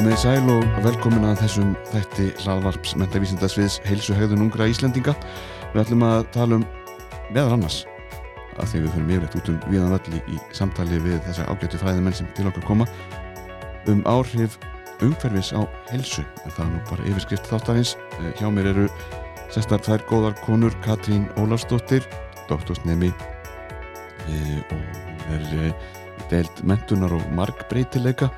Komið í sæl og velkomin að þessum þætti hlaðvarps mentavísindasviðs heilsu hegðun ungra Íslendinga. Við ætlum að tala um meðal annars að því við fyrir mjög veitt út um viðan öllu í samtali við þessa ágættu fræðimenn sem til okkar koma um áhrif umhverfis á heilsu. En það er nú bara yfirskrift þáttarins. Eh, Hjá mér eru sestar þær góðar konur Katrín Ólafsdóttir, doktorsnemi e, og er e, deild mentunar og markbreytileika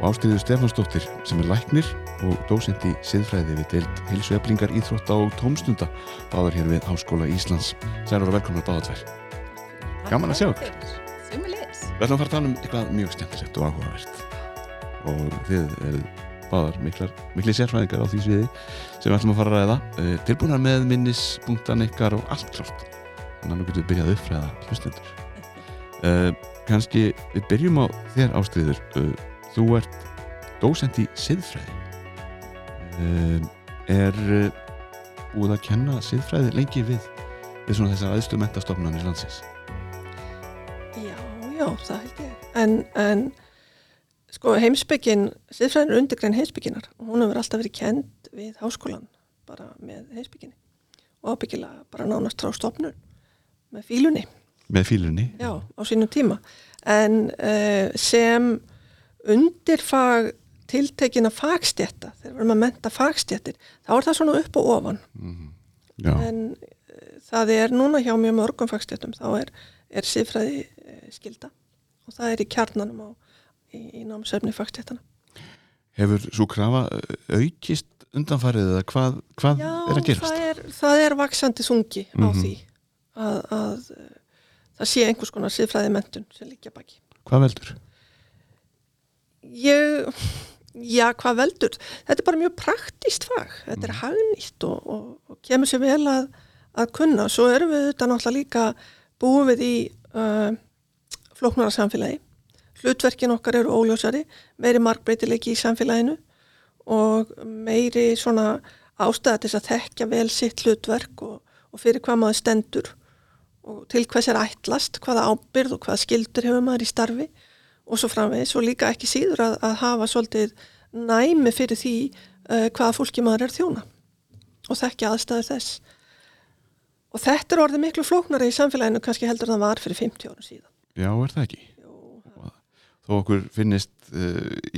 og Ástriður Stefansdóttir sem er læknir og dósend í siðfræði við deild heilsueflingar, íþrótta og tómstunda báðar hér við Háskóla Íslands. Sælar og velkomnar báðar tvær. Gaman að sjá. Sumulegis Við ætlum að fara að tala um eitthvað mjög skemmtilegt og áhugavert. Og þið eruð báðar miklar, mikli sérfræðingar á því sviði sem við ætlum að fara að ræða. Uh, tilbúinar með minnispunktan ykkar og allt klárt. Þannig að nú getum við byrjað að uppfræða hlustendur. Uh, kannski við byrjum á þér ástriður uh, þú ert dósend í siðfræði. Uh, er uh, búið að kenna siðfræði lengi við við svona þessar aðstu mentastofnanir landsins? Já, já, það held ég. En, en sko heimsbyggin Siðfræðin er undirgrein heimsbygginar og hún hefur alltaf verið kend við háskólan bara með heimsbygginni og ábyggilega bara nánast frá stofnun með fílunni, með fílunni? Já, á sínum tíma. En uh, sem undirfag tiltekina fagstjætta, þegar við erum að menta fagstjættir, þá er það svona upp og ofan Já, en uh, það er núna hjá mjög mörgum fagstjættum þá er, er siðfræði uh, skilda og það er í kjarnanum á, í, í námsefni fagstjættana. hefur svo krafa uh, aukist undanfarið eða hvað, hvað Já, er að gerast? það er, það er vaksandi sungi á Mhm. því að, að uh, það sé einhvers konar siðfræði mentun sem líkja baki. Hvað veldur? Ég, já, hvað veldur? Þetta er bara mjög praktíst fag. Þetta er hagnýtt og, og, og kemur sér vel að, að kunna. Svo erum við þetta náttúrulega líka búið við í uh, flóknara samfélagi. Hlutverkin okkar eru óljósari, meiri markbreytileiki í samfélaginu og meiri svona ástæða til þess að þekkja vel sitt hlutverk og, og fyrir hvað maður stendur og til hvers er ætlast, hvaða ábyrð og hvaða skildur hefur maður í starfi og svo framvegis og líka ekki síður að, að hafa svolítið næmi fyrir því uh, hvaða fólki maður er þjóna og þekkja aðstæður þess. Og þetta er orðið miklu flóknari í samfélaginu kannski heldur en það var fyrir 50 árum síðan. Já, er það ekki? Þó okkur finnist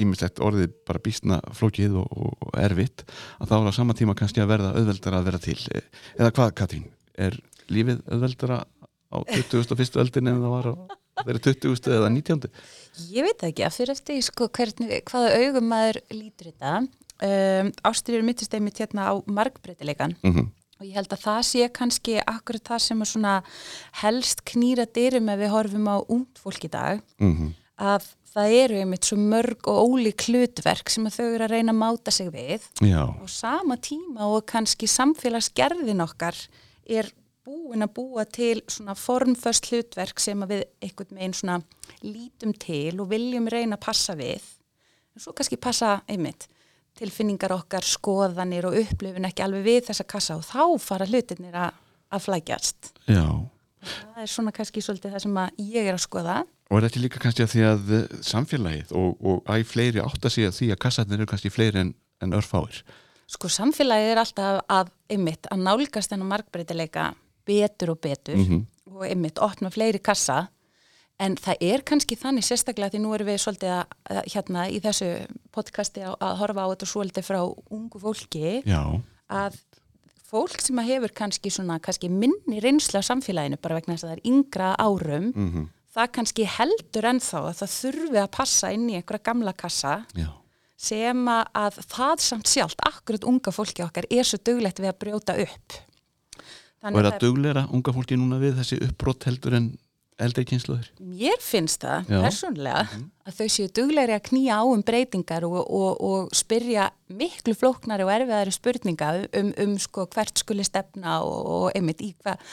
ímislegt orðið bara býstna flókið og, og, og erfitt að þá er á sama tíma kannski að verða auðveldara að vera til. Eh, Eða hvað, Katrín? Er lífið auðveldara á 21. öldin en það var á þeirri 20. eða 19. Ég veit ekki, að fyrir eftir sko, hvernig, hvaða augum maður lítur þetta. Um, Ástriður myndist einmitt hérna á margbreytileikan Mm og ég held að það sé kannski akkurat það sem er svona helst knýra dyrum ef við horfum á ungt fólk í dag -hmm. að það eru einmitt svo mörg og ólík hlutverk sem þau eru að reyna að máta sig við Já, á sama tíma og kannski samfélagsgerðin okkar er búin að búa til svona formföst hlutverk sem að við einhvern veginn svona lítum til og viljum reyna að passa við en svo kannski passa einmitt tilfinningar okkar, skoðanir og upplifin ekki alveg við þessa kassa og þá fara hlutinir að, að flækjast já. það er svona kannski svolítið það sem að ég er að skoða Og er þetta líka kannski að því að samfélagið og, og æg fleiri átt að segja því að kassarnir eru kannski fleiri en, en örfáir? Sko samfélagið er alltaf að einmitt að nálgast þennan markbreytileika betur og betur Mhm. og einmitt opna fleiri kassa en það er kannski þannig sérstaklega því nú erum við svolítið að, hérna í þessu podcasti að, að horfa á þetta svolítið frá ungu fólki Já, að fólk sem að hefur kannski svona kannski minni reynsla á samfélaginu bara vegna þess að það er yngra árum mm það kannski heldur ennþá að það þurfi að passa inn í einhverja gamla kassa já. sem að, að það samt sjálft, akkurat unga fólki okkar er svo duglegt við að brjóta upp. Og er það dugleira unga fólki núna við þessi uppbrott heldur en eldri kynsluður? Mér finnst það Já. persónlega að þau séu duglegri að knýja á um breytingar og, og, og spyrja miklu flóknari og erfiðari spurninga um, um sko hvert skuli stefna og, og einmitt í hvað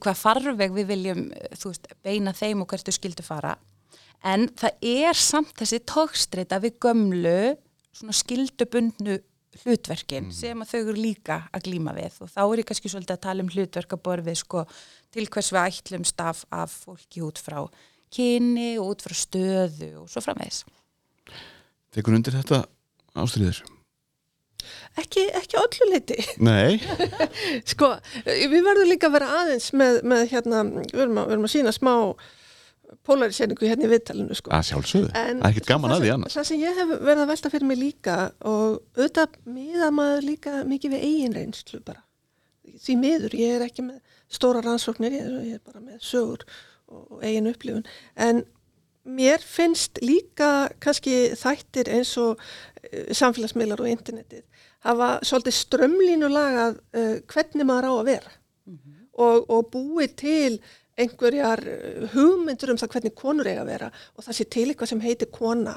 hvað farveg við viljum veist, beina þeim og hvert þau skildu fara. En það er samt þessi tókstrita við gömlu svona skildubundnu hlutverkin sem að þau eru líka að glíma við og þá er ég kannski svolítið að tala um hlutverk að borfið sko til hvers við ætlum staf af fólki út frá kyni og út frá stöðu og svo framvegis. Tekur undir þetta ástriður? Ekki, ekki öllu leiti. Nei, Sko, við verðum líka að vera aðeins með, með hérna, við verðum að, að sína smá polariseringu hérna í viðtalinu, sko. að sjálfsögðu, það er ekkert gaman að því annars Það sem ég hef verið að velta fyrir mig líka og auðvitað miða maður líka mikið við eigin reynslu bara. Því miður, ég er ekki með stóra rannsóknir, ég er, ég er bara með sögur og, og eigin upplifun. En mér finnst líka kannski þættir eins og uh, samfélagsmiðlar og internetið hafa svolítið strömlínu lagað uh, hvernig maður á að vera og, og búið til einhverjar uh, hugmyndur um það hvernig konur eiga að vera og það sé til eitthvað sem heitir kona.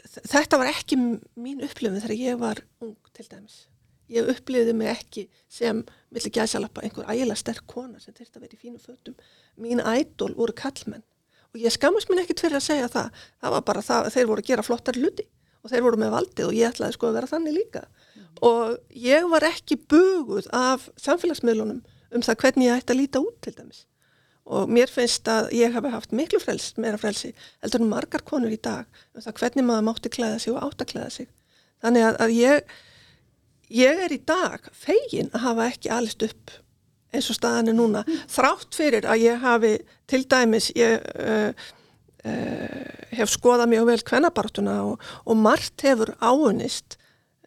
Þ- þetta var ekki mín upplifin þegar ég var ung til dæmis. Ég upplifði mig ekki sem milli gæsalappa einhver ægilega sterk kona sem þurfti að vera í fínu fötum. Mín ædol voru kallmenn og ég skammast mér ekkert fyrir að segja það. Það var bara það, þeir voru að gera flottar hluti og þeir voru með valdið og ég ætlaði sko að vera þannig líka. Og ég var ekki buguð af samfélagsmiðlunum um það hvernig ég ætti að líta út til dæmis. Og mér finnst að ég hafi haft miklu frels, meira frelsi heldur en margar konur í dag um það hvernig maður mátti klæða sig og átt að klæða sig. Þannig að, að ég ég er í dag fegin að hafa ekki alist upp eins og staðan er núna þrátt fyrir að ég hafi til dæmis ég uh, uh, hef skoðað mjög vel kvennabartuna og, og margt hefur áunist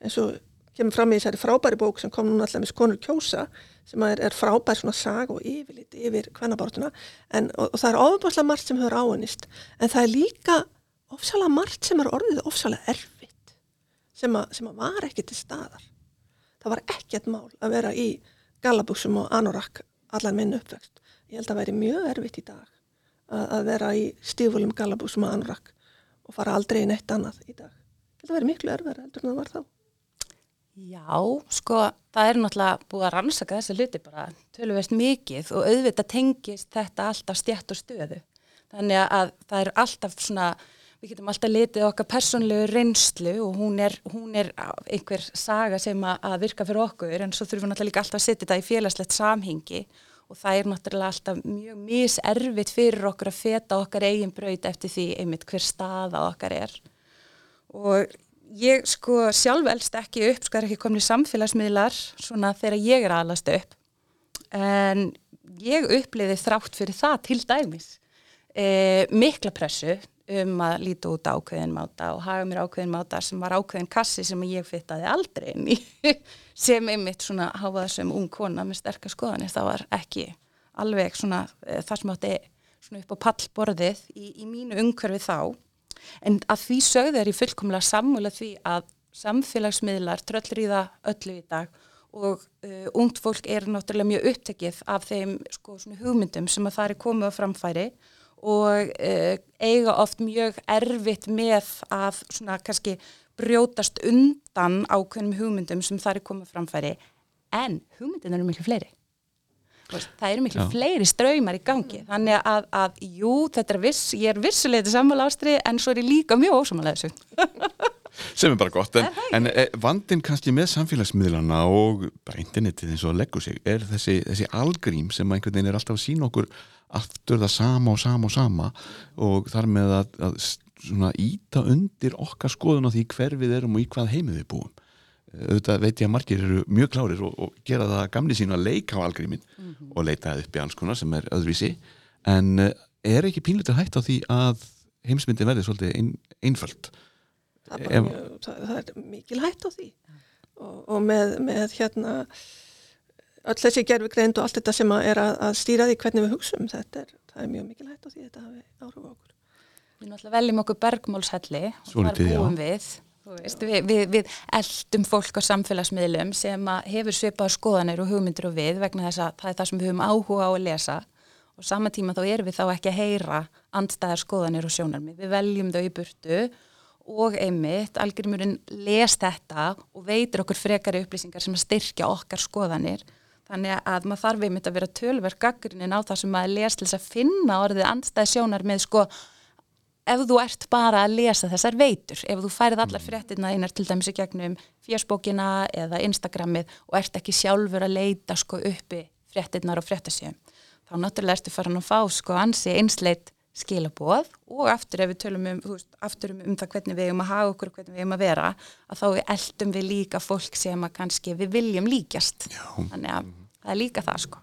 eins og kemur fram í þessari frábæri bók sem kom núna allavega konur kjósa sem er, er frábær svona sag og yfirlit yfir kvennabartuna en, og, og það er ofabáslega margt sem hefur áunist en það er líka ofsalega margt sem er orðið ofsalega erfitt sem, að, sem að var ekki til staðar það var ekkert mál að vera í gallabuxum og anorak allan minn uppvöxt. Ég held að væri mjög erfitt í dag að, að vera í stífulum gallabuxum og anorak og fara aldrei í neitt annað í dag. Ég held að væri miklu erfara heldur en það var þá. Já, sko, það er náttúrulega búið að rannsaka þessi hluti bara töluvert mikið og auðvitað tengist þetta alltaf stjætt og stöðu. Þannig að það er alltaf svona, við getum alltaf litið okkar persónlegu reynslu og hún er, hún er einhver saga sem að virka fyrir okkur en svo þurfum við náttúrulega líka alltaf að setja þetta í félagslegt samhengi og það er náttúrulega alltaf mjög miservitt fyrir okkur að feta okkar eigin braut eftir því einmitt hver staða okkar er. Og ég sko sjálf elst ekki upp, sko er ekki komin í samfélagsmiðlar svona þegar ég er aðlast upp. En ég uppliði þrátt fyrir það til dæmis e, mikla pressu um að líta út ákveðin máta og haga mér ákveðin máta sem var ákveðin kassi sem ég fittaði aldrei inn í sem einmitt svona háða sem ung kona með sterkar skoðanir það var ekki alveg svona e, það sem átti svona upp á pallborðið í, í mínu umhverfi þá en að því sögðu er ég fullkomlega sammúla því að samfélagsmiðlar tröllur í það öllu í dag og uh, ungt fólk er náttúrulega mjög upptekið af þeim sko, hugmyndum sem að það er komið á framfæri og uh, eiga oft mjög erfitt með að svona kannski brjótast undan ákveðnum hugmyndum sem það er komið á framfæri. En hugmyndin eru miklu fleiri það eru miklu Já. fleiri ströymar í gangi. Þannig að, að jú, þetta er viss ég er vissulega til sammála ástri en svo er ég líka mjög ósamála þessu. Sem er bara gott, en, en e, vandin kannski með samfélagsmiðlana og bara internetið eins og að leggur sig er þessi, þessi algrím sem einhvern veginn er alltaf að sína okkur aftur það sama og sama og sama og þar með að, að íta undir okkar skoðun á því hver við erum og í hvað heimið við búum auðvitað veit ég að margir eru mjög klárir og, og gera það gamli sínu að leika á algrímin og leita upp í alls konar sem er öðruvísi en eh, er ekki pínlutur hætt á því að heimsmyndin verði svolítið ein, einföld Það er, Ef- það, það er mikil hætt á því og, og með, með hérna öll þessi gerfi greind og allt þetta sem að er að, að stýra því hvernig við hugsum þetta er, það er mjög mikil hætt á því þetta hafi áhrif á okkur. Við náttúrulega veljum okkur bergmálshelli og þar já. búum við. Veist, við, við, við eldum fólk á samfélagsmiðlum sem hefur svipaðar skoðanir og hugmyndir og við vegna þess að það er það sem við höfum áhuga á að lesa og sama tíma þá erum við þá ekki að heyra andstæðar skoðanir og sjónarmið. Við veljum þau í burtu og einmitt, algjörmurinn les þetta og veitir okkur frekari upplýsingar sem styrkja okkar skoðanir. Þannig að maður þarf einmitt að vera tölverk gaggrinin á það sem maður les til þess að finna orðið andstæð sjónar með sko ef þú ert bara að lesa þessar veitur, ef þú færið allar fréttina einar til dæmis í gegnum fjörsbókina eða Instagramið og ert ekki sjálfur að leita sko uppi fréttinnar og fréttasíðum, þá náttúrulega ertu farin að fá sko ansi einsleit skilaboð og aftur ef við tölum um, veist, aftur um, um það hvernig við eigum að hafa okkur og hvernig við eigum að vera að þá eldum við líka fólk sem að kannski við viljum líkjast. Já. þannig að það er líka það sko.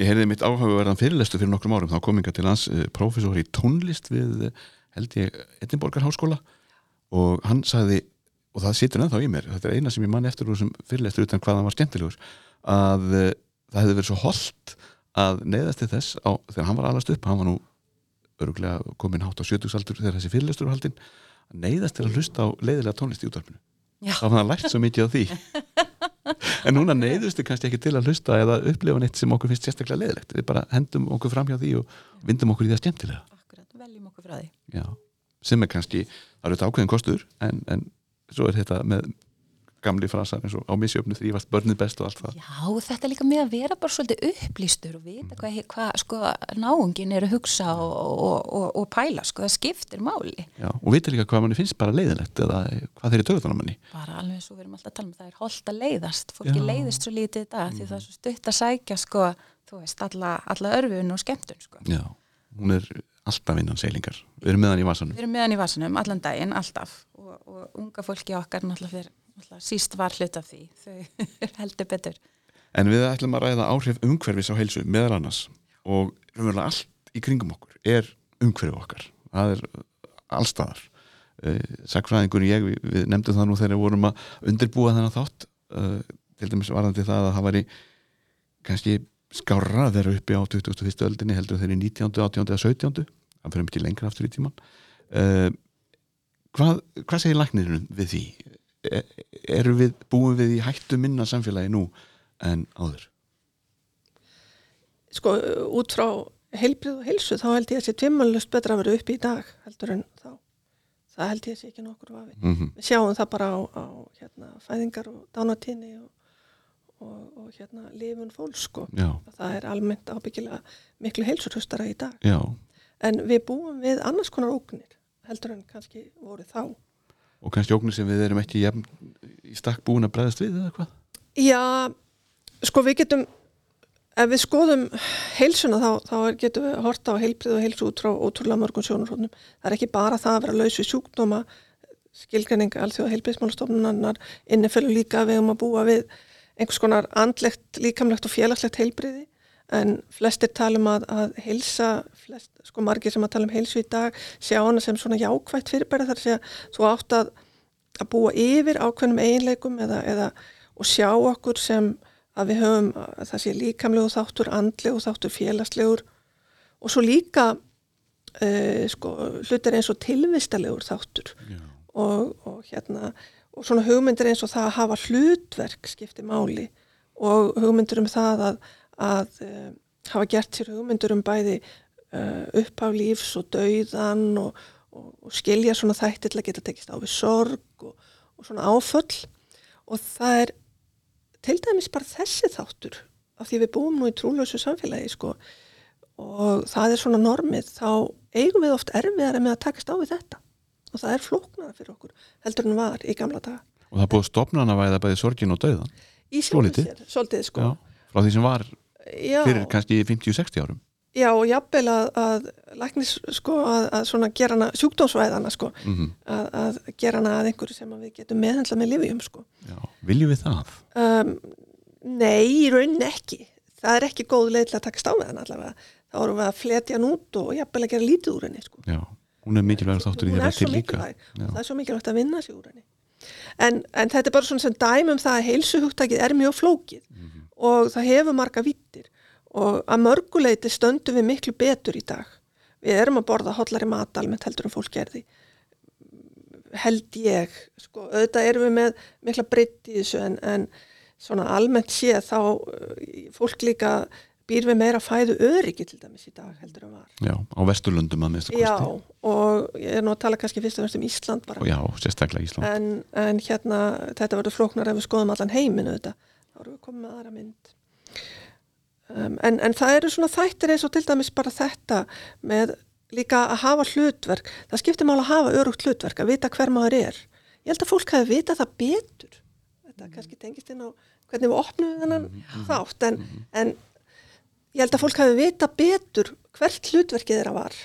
Ég heyrði mitt áhugaverðan fyrirlestu fyrir nokkrum árum, þá kom inga til hans uh, prófessor í tónlist við, uh, held ég, Edinborgar háskóla. Og hann sagði, og það situr ennþá í mér, þetta er eina sem ég mann eftir úr þessum fyrirlestur utan hvað hann var skemmtilegur, að uh, það hefði verið svo holdt að neyðast til þess á, þegar hann var alast upp, hann var nú öruglega komin hátt á sjötugsaldur þegar þessi fyrirlestur var haldinn, neyðast til að hlusta á leiðilega tónlist í útvarpinu. Það var hann lært svo mikið á því. en núna neyðustu kannski ekki til að hlusta eða upplifa neitt sem okkur finnst sérstaklega leiðilegt. Við bara hendum okkur fram hjá því og vindum okkur í það skemmtilega. Akkurat, veljum okkur frá því Já. sem er kannski, það eru þetta ákveðin kostur en, en svo er þetta með gamli frasar eins og á misjöfnu þrýfast börnið best og allt það Já, þetta er líka með að vera bara svolítið upplýstur og vita hvað, hvað sko, náungin er að hugsa og, og, og, og pæla, sko, það skiptir máli. Já, og vita líka hvað manni finnst bara leiðilegt eða hvað þeir eru tögutan á manni Bara alveg eins og við erum alltaf að tala um það er holdt að leiðast, fólki Já. leiðist svo lítið þetta því það er svo stutt að sækja, sko, þú veist, alla, alla örfun og skemmtun, sko. Já, hún er alltaf innan seilingar við erum með hann í vasanum Við erum með hann í vasanum allan daginn, alltaf og, og unga fólki okkar náttúrulega fyrir náttúrulega síst var hlut af því, þau heldur betur. En við ætlum að ræða áhrif umhverfis á heilsu meðal annars og raunverulega allt í kringum okkur er umhverfi okkar. Það er allstaðar. Uh, Sakfræðingur ég, við, við nefndum það nú þegar við vorum að undirbúa þennan þátt uh, til dæmis varðandi það að það væri kannski skárra að vera uppi á 21. öldinni heldur þeirri 19., 18. eða 17. Það fyrir mikið lengra aftur í tíman. Uh, hvað, hvað segir læknirinn við því? Er, erum við búin við í hættu minna samfélagi nú en áður? Sko, út frá heilbrið og heilsu, þá held ég að sé tvimmælust betra að vera uppi í dag heldur en þá. Það held ég að sé ekki nokkur vafi. Mm -hmm. Við sjáum það bara á, á hérna, fæðingar og dánatíni og, og, og hérna, lifun fólks, sko. Það er almennt ábyggilega miklu heilsurhustara í dag. já, En við búum við annars konar ógnir heldur en kannski voru þá. og kannski ógnir sem við erum ekki jafn, í stakk búin að bregðast við eða hvað? Já, sko við getum, ef við skoðum heilsuna þá, þá er, getum við horta á heilbrið og heilsu út frá ótrúlega mörgum sjónarhóðnum. Það er ekki bara það að vera laus við sjúkdóma, skilgreining alþjóða heilbriðsmálastofnunarnar innifellur líka við um að búa við einhvers konar andlegt, líkamlegt og félagslegt heilbriði en flestir tala um að, að heilsa, flest, sko margir sem að tala um heilsu í dag sjá hana sem svona jákvætt fyrirbæri þar að segja þú átt að, að búa yfir ákveðnum eiginleikum eða, eða og sjá okkur sem að við höfum að það sé líkamlegu þáttur, andlegu þáttur, félagslegur. Og svo líka uh, sko, hlutir eins og tilvistalegur þáttur. Og, og hérna og svona hugmyndir eins og það að hafa hlutverk skipti máli og hugmyndir um það að, að uh, hafa gert sér hugmyndir um bæði uh, upphaf lífs og dauðan og, og, og skilja svona þætti til að geta tekist á við sorg og, og svona áföll. Og það er til dæmis bara þessi þáttur af því við búum nú í trúlausu samfélagi sko. Og það er svona normið þá eigum við oft erfiðara með að takast á við þetta og það er flóknara fyrir okkur heldur en var í gamla daga. Og það búið stopnana væða bæði sorgin og dauðan í sjálfu Svolítið. sko. Já, frá því sem var já, fyrir kannski 50-60 árum. Já og jafnvel að, að læknis sko að, að svona gera hana sjúkdómsvæðana sko. Mm að, að gera hana að einhverju sem við getum meðhendla með lifjum sko. Já, viljum við það? um, Nei, í rauninni ekki. Það er ekki góð leið til að með hann allavega. Þá erum við að fletja hann út og jafnvel að gera lítið úr henni sko. Já, hún er mikilvægur þáttur í því er að svo til líka. og það er svo mikilvægt að vinna sig úr henni. En, en þetta er bara svona sem dæmi um það að heilsuhugtakið er mjög flókið Mhm. og það hefur marga vittir og að mörguleiti stöndum við miklu betur í dag. Við erum að borða hollari mat almennt heldur en fólk gerði held ég. Sko, auðvitað erum við með mikla breytt í þessu en, en svona almennt séð þá uh, fólk líka býr við meira fæðu öryggi til dæmis í dag heldur en var. Já, á Vesturlundum að minnsta Já, kosti og ég er nú að tala kannski fyrst og fremst um Ísland bara. Já, sérstaklega Ísland. En, en hérna þetta verður flóknar ef við skoðum allan heiminu þetta, þá erum við komið með aðra mynd. Um, en, en það eru svona þættir eins og til dæmis bara þetta með líka að hafa hlutverk. Það skiptir mála að hafa örugt hlutverk að vita hver maður er. Ég held að fólk hafi vita það betur. Þetta kannski tengist inn á hvernig við opnum þennan þátt en, en ég held að fólk hafi vita betur hvert hlutverkið þeirra var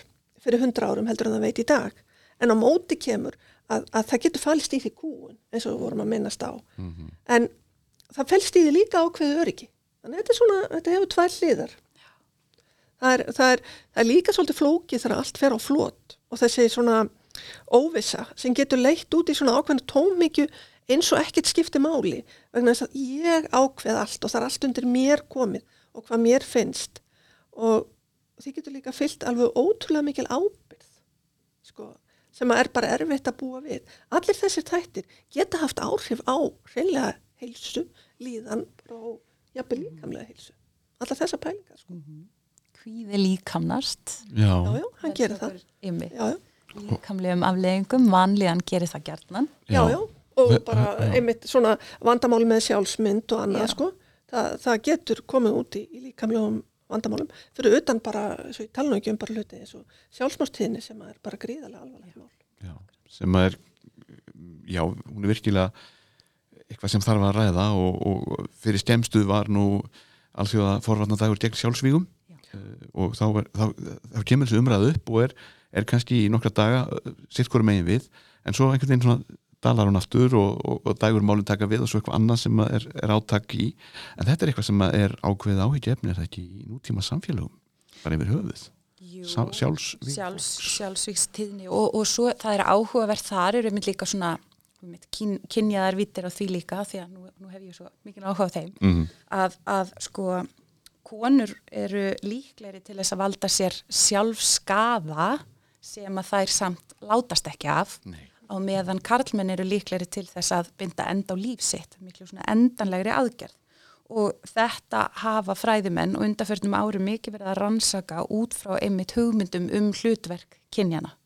fyrir hundra árum heldur en það veit í dag. En á móti kemur að, að það getur falist í því kúun eins og við vorum að minnast á. En það felst í því líka ákveðu öryggi. Þannig að þetta svona, þetta hefur tvær hliðar. Það er, það er, það er líka svolítið flókið þegar allt fer á flot og þessi svona óvissa sem getur leitt út í svona ákveðinu tómikju eins og ekkert skipti máli vegna þess að ég ákveð allt og það er allt undir mér komið og hvað mér finnst og því getur líka fyllt alveg ótrúlega mikil ábyrð sko, sem er bara erfitt að búa við. Allir þessir tættir geta haft áhrif á reyðlega heilsu, líðan og jafnvel líkamlega heilsu. Allar þessar pælingar sko. Hvíði líkamnast. Já, Já, já, hann gerir það. Ymmi. Já, já. Líkamlegum afleggingum, vanlíðan gerir það gertnan. Já, já, og bara já. einmitt svona vandamáli með sjálfsmynd og annað sko, það, það getur komið út í, í líkamlegum vandamálum. Fyrir utan bara, svo ég tala nú ekki um bara hluti eins og sjálfsmástíðni sem er bara gríðarlega alvarlega mál. já, sem er já, hún er virkilega eitthvað sem þarf að ræða og, og fyrir skemstu var nú alþjóða forvarnadagur gegn sjálfsvígum. Uh, og þá, er, þá, þá kemur þessu umræðu upp og er, er kannski í nokkra daga uh, sitt hverju megin við. En svo einhvern veginn svona dalar hún aftur og, og, og dagur málun taka við og svo eitthvað annað sem er, er átak í. En þetta er eitthvað sem er ákveðið áhyggja er það ekki í nútíma samfélögum? Bara yfir höfuð. Sjálfsvíkstíðni og, og svo það er áhugavert þar eru einmitt líka svona kyn, kynjaðar vittir á því líka því að nú, nú hef ég svo mikið áhuga á þeim Mhm. að, að sko konur eru líklegri til þess að valda sér sjálfskaða sem að þær samt látast ekki af. Nei. Á meðan karlmenn eru líklegri til þess að binda enda á líf sitt, miklu svona endanlegri aðgerð. Og þetta hafa fræðimenn og undarförnum ári mikið verið að rannsaka út frá einmitt hugmyndum um hlutverk kynjana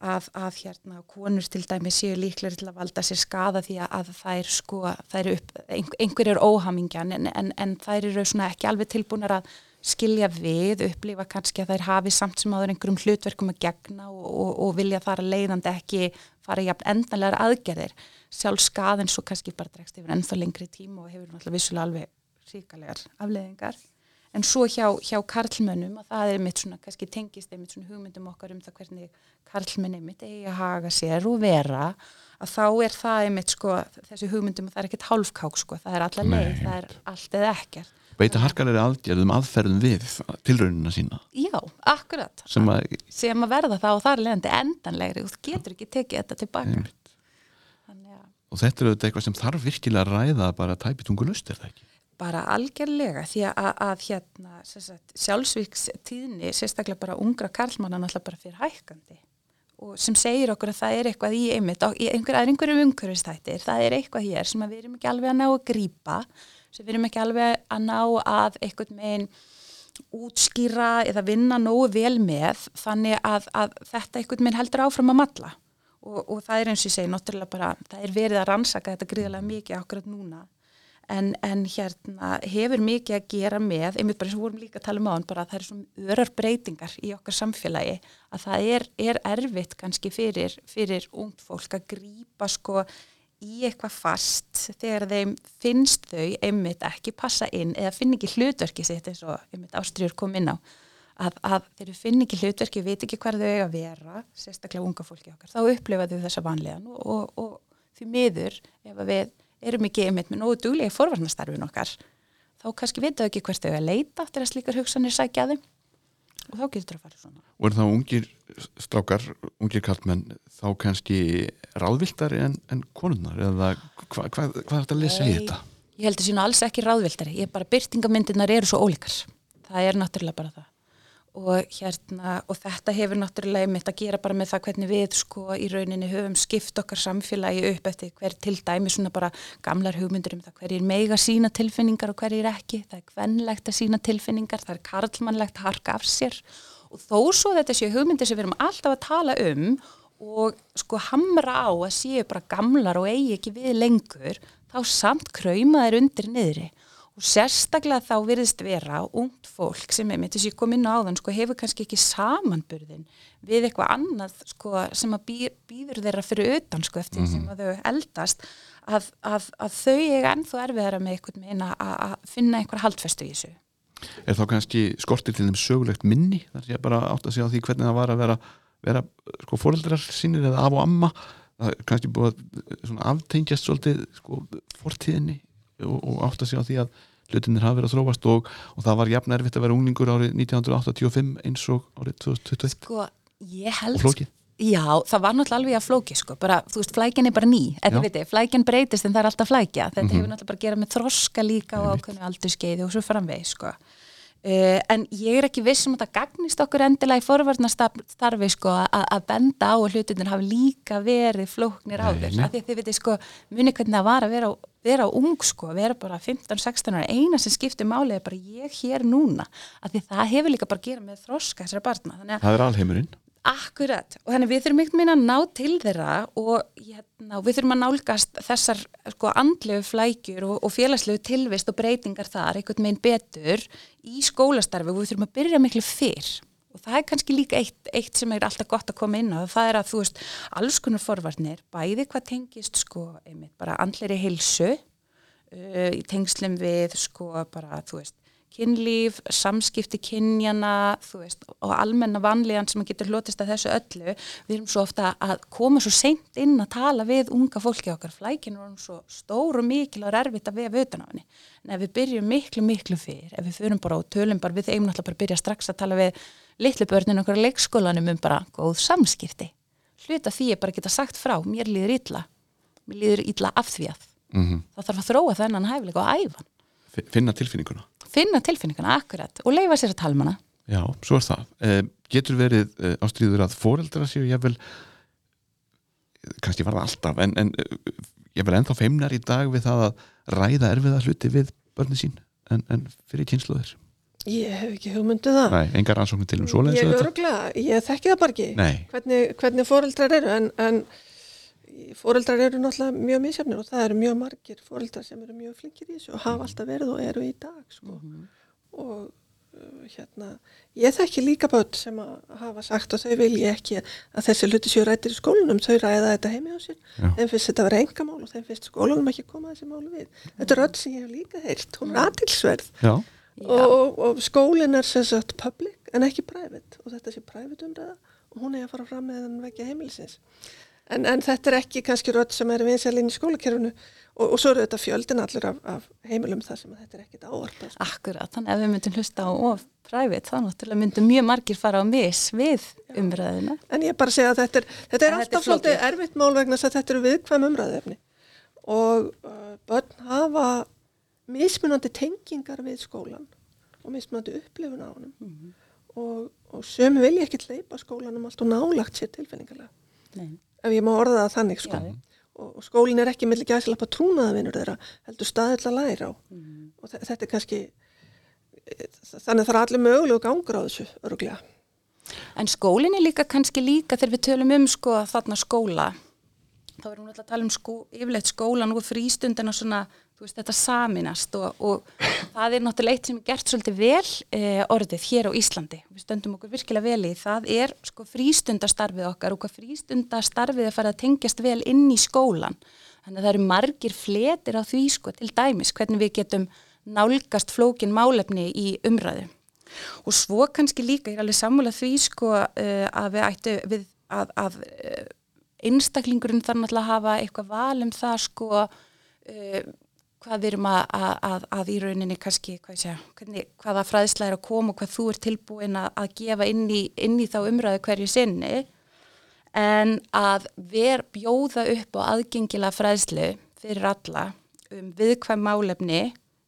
að, að hérna konur til dæmi séu líklegri til að valda sér skada því að, að þær sko, þær upp, einhver, er óhamingjan en, en, en þær eru svona ekki alveg tilbúnar að skilja við, upplifa kannski að þær hafi samt sem áður einhverjum hlutverkum að gegna og, og, og vilja þar að leiðandi ekki fara jafn endanlegar aðgerðir. Sjálf skaðin svo kannski bara dregst yfir ennþá lengri tíma og hefur náttúrulega vissulega alveg ríkalegar afleiðingar. En svo hjá, hjá karlmönnum að það er mitt svona, kannski tengist einmitt svona hugmyndum okkar um það hvernig karlmenn einmitt eigi að haga sér og vera að þá er það einmitt sko þessi hugmyndum að það er ekkert hálfkák sko, það er allar leið, það er allt eða ekkert. Beita harkalegri aðgerðum aðferðum við tilraunina sína. Já, akkurat. sem að sem að verða það og það er leiðandi endanlegri. Og þú getur ekki tekið þetta tilbaka. Þannig og þetta er auðvitað eitthvað sem þarf virkilega að ræða bara tæpitungulust er það ekki? Bara algjörlega því að, að hérna sjálfsvíkstíðni sérstaklega bara ungra karlmanna náttúrulega bara fyrir hækkandi. Og sem segir okkur að það er eitthvað í einmitt, á, í einhver, að einhverjum umhverfistættir, það er eitthvað hér sem við erum ekki alveg að ná að grípa sem við erum ekki alveg að ná að einhvern meginn útskýra eða vinna nógu vel með þannig að, að þetta einhvern meginn heldur áfram að matla og, og það er eins og ég segi, náttúrulega bara það er verið að rannsaka þetta gríðarlega mikið akkurat núna. En, en hérna hefur mikið að gera með, einmitt bara eins og vorum líka að tala um á hann, bara að það er svona örar breytingar í okkar samfélagi, að það er, er erfitt kannski fyrir, fyrir ungt fólk að grípa sko í eitthvað fast þegar þeim finnst þau einmitt ekki passa inn eða finn ekki hlutverki sitt eins og einmitt ástriður kom inn á. Að, að þeir finn ekki hlutverki, veit ekki hvað þau eiga að vera, sérstaklega unga fólki okkar, þá upplifa þau þessa vanlegan og, og, og því miður ef við erum ekki einmitt með nógu duglega í forvarnastarfin okkar, þá kannski veit þau ekki hvert þau að leita eftir að slíkar hugsanir sækja þeim og þá getur það að fara svona. og er þá ungir strákar, ungir kallmenn þá kannski ráðviltari en, en konunnar eða hva, hva, hvað er þetta að lesa í þetta? Ég held að sína alls ekki ráðviltari, ég er bara byrtingamyndirnar eru svo ólíkar, það er náttúrulega bara það og hérna og þetta hefur náttúrulega mitt að gera bara með það hvernig við sko í rauninni höfum skipt okkar samfélagi upp eftir hver til dæmi svona bara gamlar hugmyndur um það hverjir meiga sína tilfinningar og hverjir ekki, það er kvenlegt að sína tilfinningar, það er karlmannlegt að harka af sér. Og þó svo þetta séu hugmyndir sem við erum alltaf að tala um og sko hamra á að séu bara gamlar og eigi ekki við lengur þá samt krauma þeir undir niðri og sérstaklega þá virðist vera ungt fólk sem er með þess að ég kom inn á áðan sko hefur kannski ekki samanburðin við eitthvað annað sko sem að bí, býður þeirra fyrir utan sko eftir mm -hmm. sem að þau eldast að, að, að þau eiga ennþá erfiðara með eitthvað meina að, finna einhver haldfestu í þessu. Er þá kannski skortir til þeim sögulegt minni? Þar sé bara átt að segja á því hvernig það var að vera, vera sko fóreldrar sínir eða af og amma. Það er kannski búið að aftengjast svolítið sko fortíðinni og, og átt að segja á því að hlutinir hafa verið að þróast og, og það var jafn erfitt að vera unglingur árið 1985 eins og árið 2021 Sko, og flókið. Já, það var náttúrulega alveg að flóki sko, bara, þú veist, flækjan er bara ný, eða ég, flækjan breytist en það er alltaf flækja, þetta Mhm. hefur náttúrulega bara að gera með þroska líka og ákveðnu aldurskeiði og svo framveg, sko. Uh, en ég er ekki viss um að það gagnist okkur endilega í forvarnastarfi sko að, benda á að hlutinir hafi líka verið flóknir áður, nei. af því að þið veitir sko muni hvernig það var að vera, vera ung sko, vera bara 15-16 ára, eina sem skiptir máli er bara ég hér núna, af því það hefur líka bara að gera með þroska þessara barna, þannig að Það er alheimurinn Akkurat, og þannig við þurfum einhvern veginn að ná til þeirra og hérna, við þurfum að nálgast þessar sko, andlegu flækjur og, og félagslegu tilvist og breytingar þar einhvern veginn betur í skólastarfi og við þurfum að byrja miklu fyrr. Og það er kannski líka eitt, eitt sem er alltaf gott að koma inn á það er að þú veist, alls konar forvarnir bæði hvað tengist sko, einmitt, bara andleri hilsu uh, í tengslum við sko bara, þú veist, kynlíf, samskipti kynjana, veist, og almenna vanlíðan sem getur hlotist að þessu öllu, við erum svo ofta að koma svo seint inn að tala við unga fólki okkar, flækinu er svo stór og mikil og er erfitt að vefa utan á henni. En ef við byrjum miklu, miklu fyrr, ef við förum bara og tölum bara við þeim náttúrulega bara byrja strax að tala við litlu börnin okkur á leikskólanum um bara góð samskipti. Hluta því er bara að geta sagt frá, mér líður illa, mér líður illa af því að. mm Það þarf að þróa þennan hæfilega og æfa Finna tilfinninguna finna tilfinninguna akkurat og leifa sér að talma hana Já, svo er það. Eh, getur verið eh, ástríður að foreldra séu ég vel kannski var það alltaf en, en ég vel ennþá feimnar í dag við það að ræða erfiða hluti við börni sín en, en fyrir kynsluðir Ég hef ekki hugmyndið það. Nei, engar ansóknir til um svoleiðis Ég auðvitað. örglega, ég þekki það bara ekki. Hvernig, hvernig fóreldrar eru, en, en fóreldrar eru náttúrulega mjög misjafnir og það eru mjög margir fóreldrar sem eru mjög flinkir í þessu og hafa alltaf verið og eru í dag, sko. Og uh, hérna, ég þekki líka börn sem að hafa sagt og þau vilja ekki að þessi hluti séu rættir í skólanum, þau ræða þetta heimi á sér. Já. Þeim finnst þetta að vera engamál og þeim finnst skólanum ekki koma þessi máli við. Þetta er öll sem ég hef líka heyrt, hún er aðtilsverð já, og, og skólinn er sem sagt public en ekki private og þetta sé private umræða og hún er að fara fram með hann vekja heimilisins en, en þetta er ekki kannski rödd sem er vinsælinn í skólakerfinu. Og, og svo eru þetta fjöldin allir af, af heimilum þar sem þetta er ekkit ávarpa sko. akkurat, þannig að við myndum hlusta á of private, þá náttúrulega myndum mjög margir fara á mis við umræðina en ég bara segja að þetta er, þetta er alltaf svolítið erfitt mál vegna að þetta eru viðkvæm umræðefni og uh, börn hafa mismunandi tengingar við skólan og mismunandi upplifun á honum. Mhm. og, og sömu vilja ekki hleypa skólanum allt og nálagt sér tilfinningarlega Nei. Ef ég má orða það þannig sko. Já. og, og skólinn er ekki milli gæsilappa trúnaðavinur þeirra heldur staðill að læra á Mhm. og þe- þetta er kannski eh, þannig að er allir mögulegu gangur á þessu öruglega En skólinn er líka kannski líka þegar við tölum um sko þarna skóla þá erum við alltaf að tala um skó, yfirleitt skólan og frístundina svona, þú veist, þetta saminast og, og það er náttúrulega eitt sem er gert svolítið vel e, orðið hér á Íslandi. Við stöndum okkur virkilega vel í. Það er sko frístundastarfið okkar og hvað frístundastarfið er farið að tengjast vel inn í skólan. Þannig að það eru margir fletir á því sko til dæmis hvernig við getum nálgast flókin málefni í umræðu. Og svo kannski líka, ég er alveg sammála því sko uh, að við ættu við að, að uh, einstaklingurinn þarf náttúrulega að hafa eitthvað val um það sko uh, hvað við erum að, að, að, í rauninni kannski, hvað segja, hvernig, hvaða fræðsla er að koma og hvað þú ert tilbúin að, að gefa inn í, inn í þá umræðu hverju sinni en að ver bjóða upp á aðgengilega fræðslu fyrir alla um viðkvæm málefni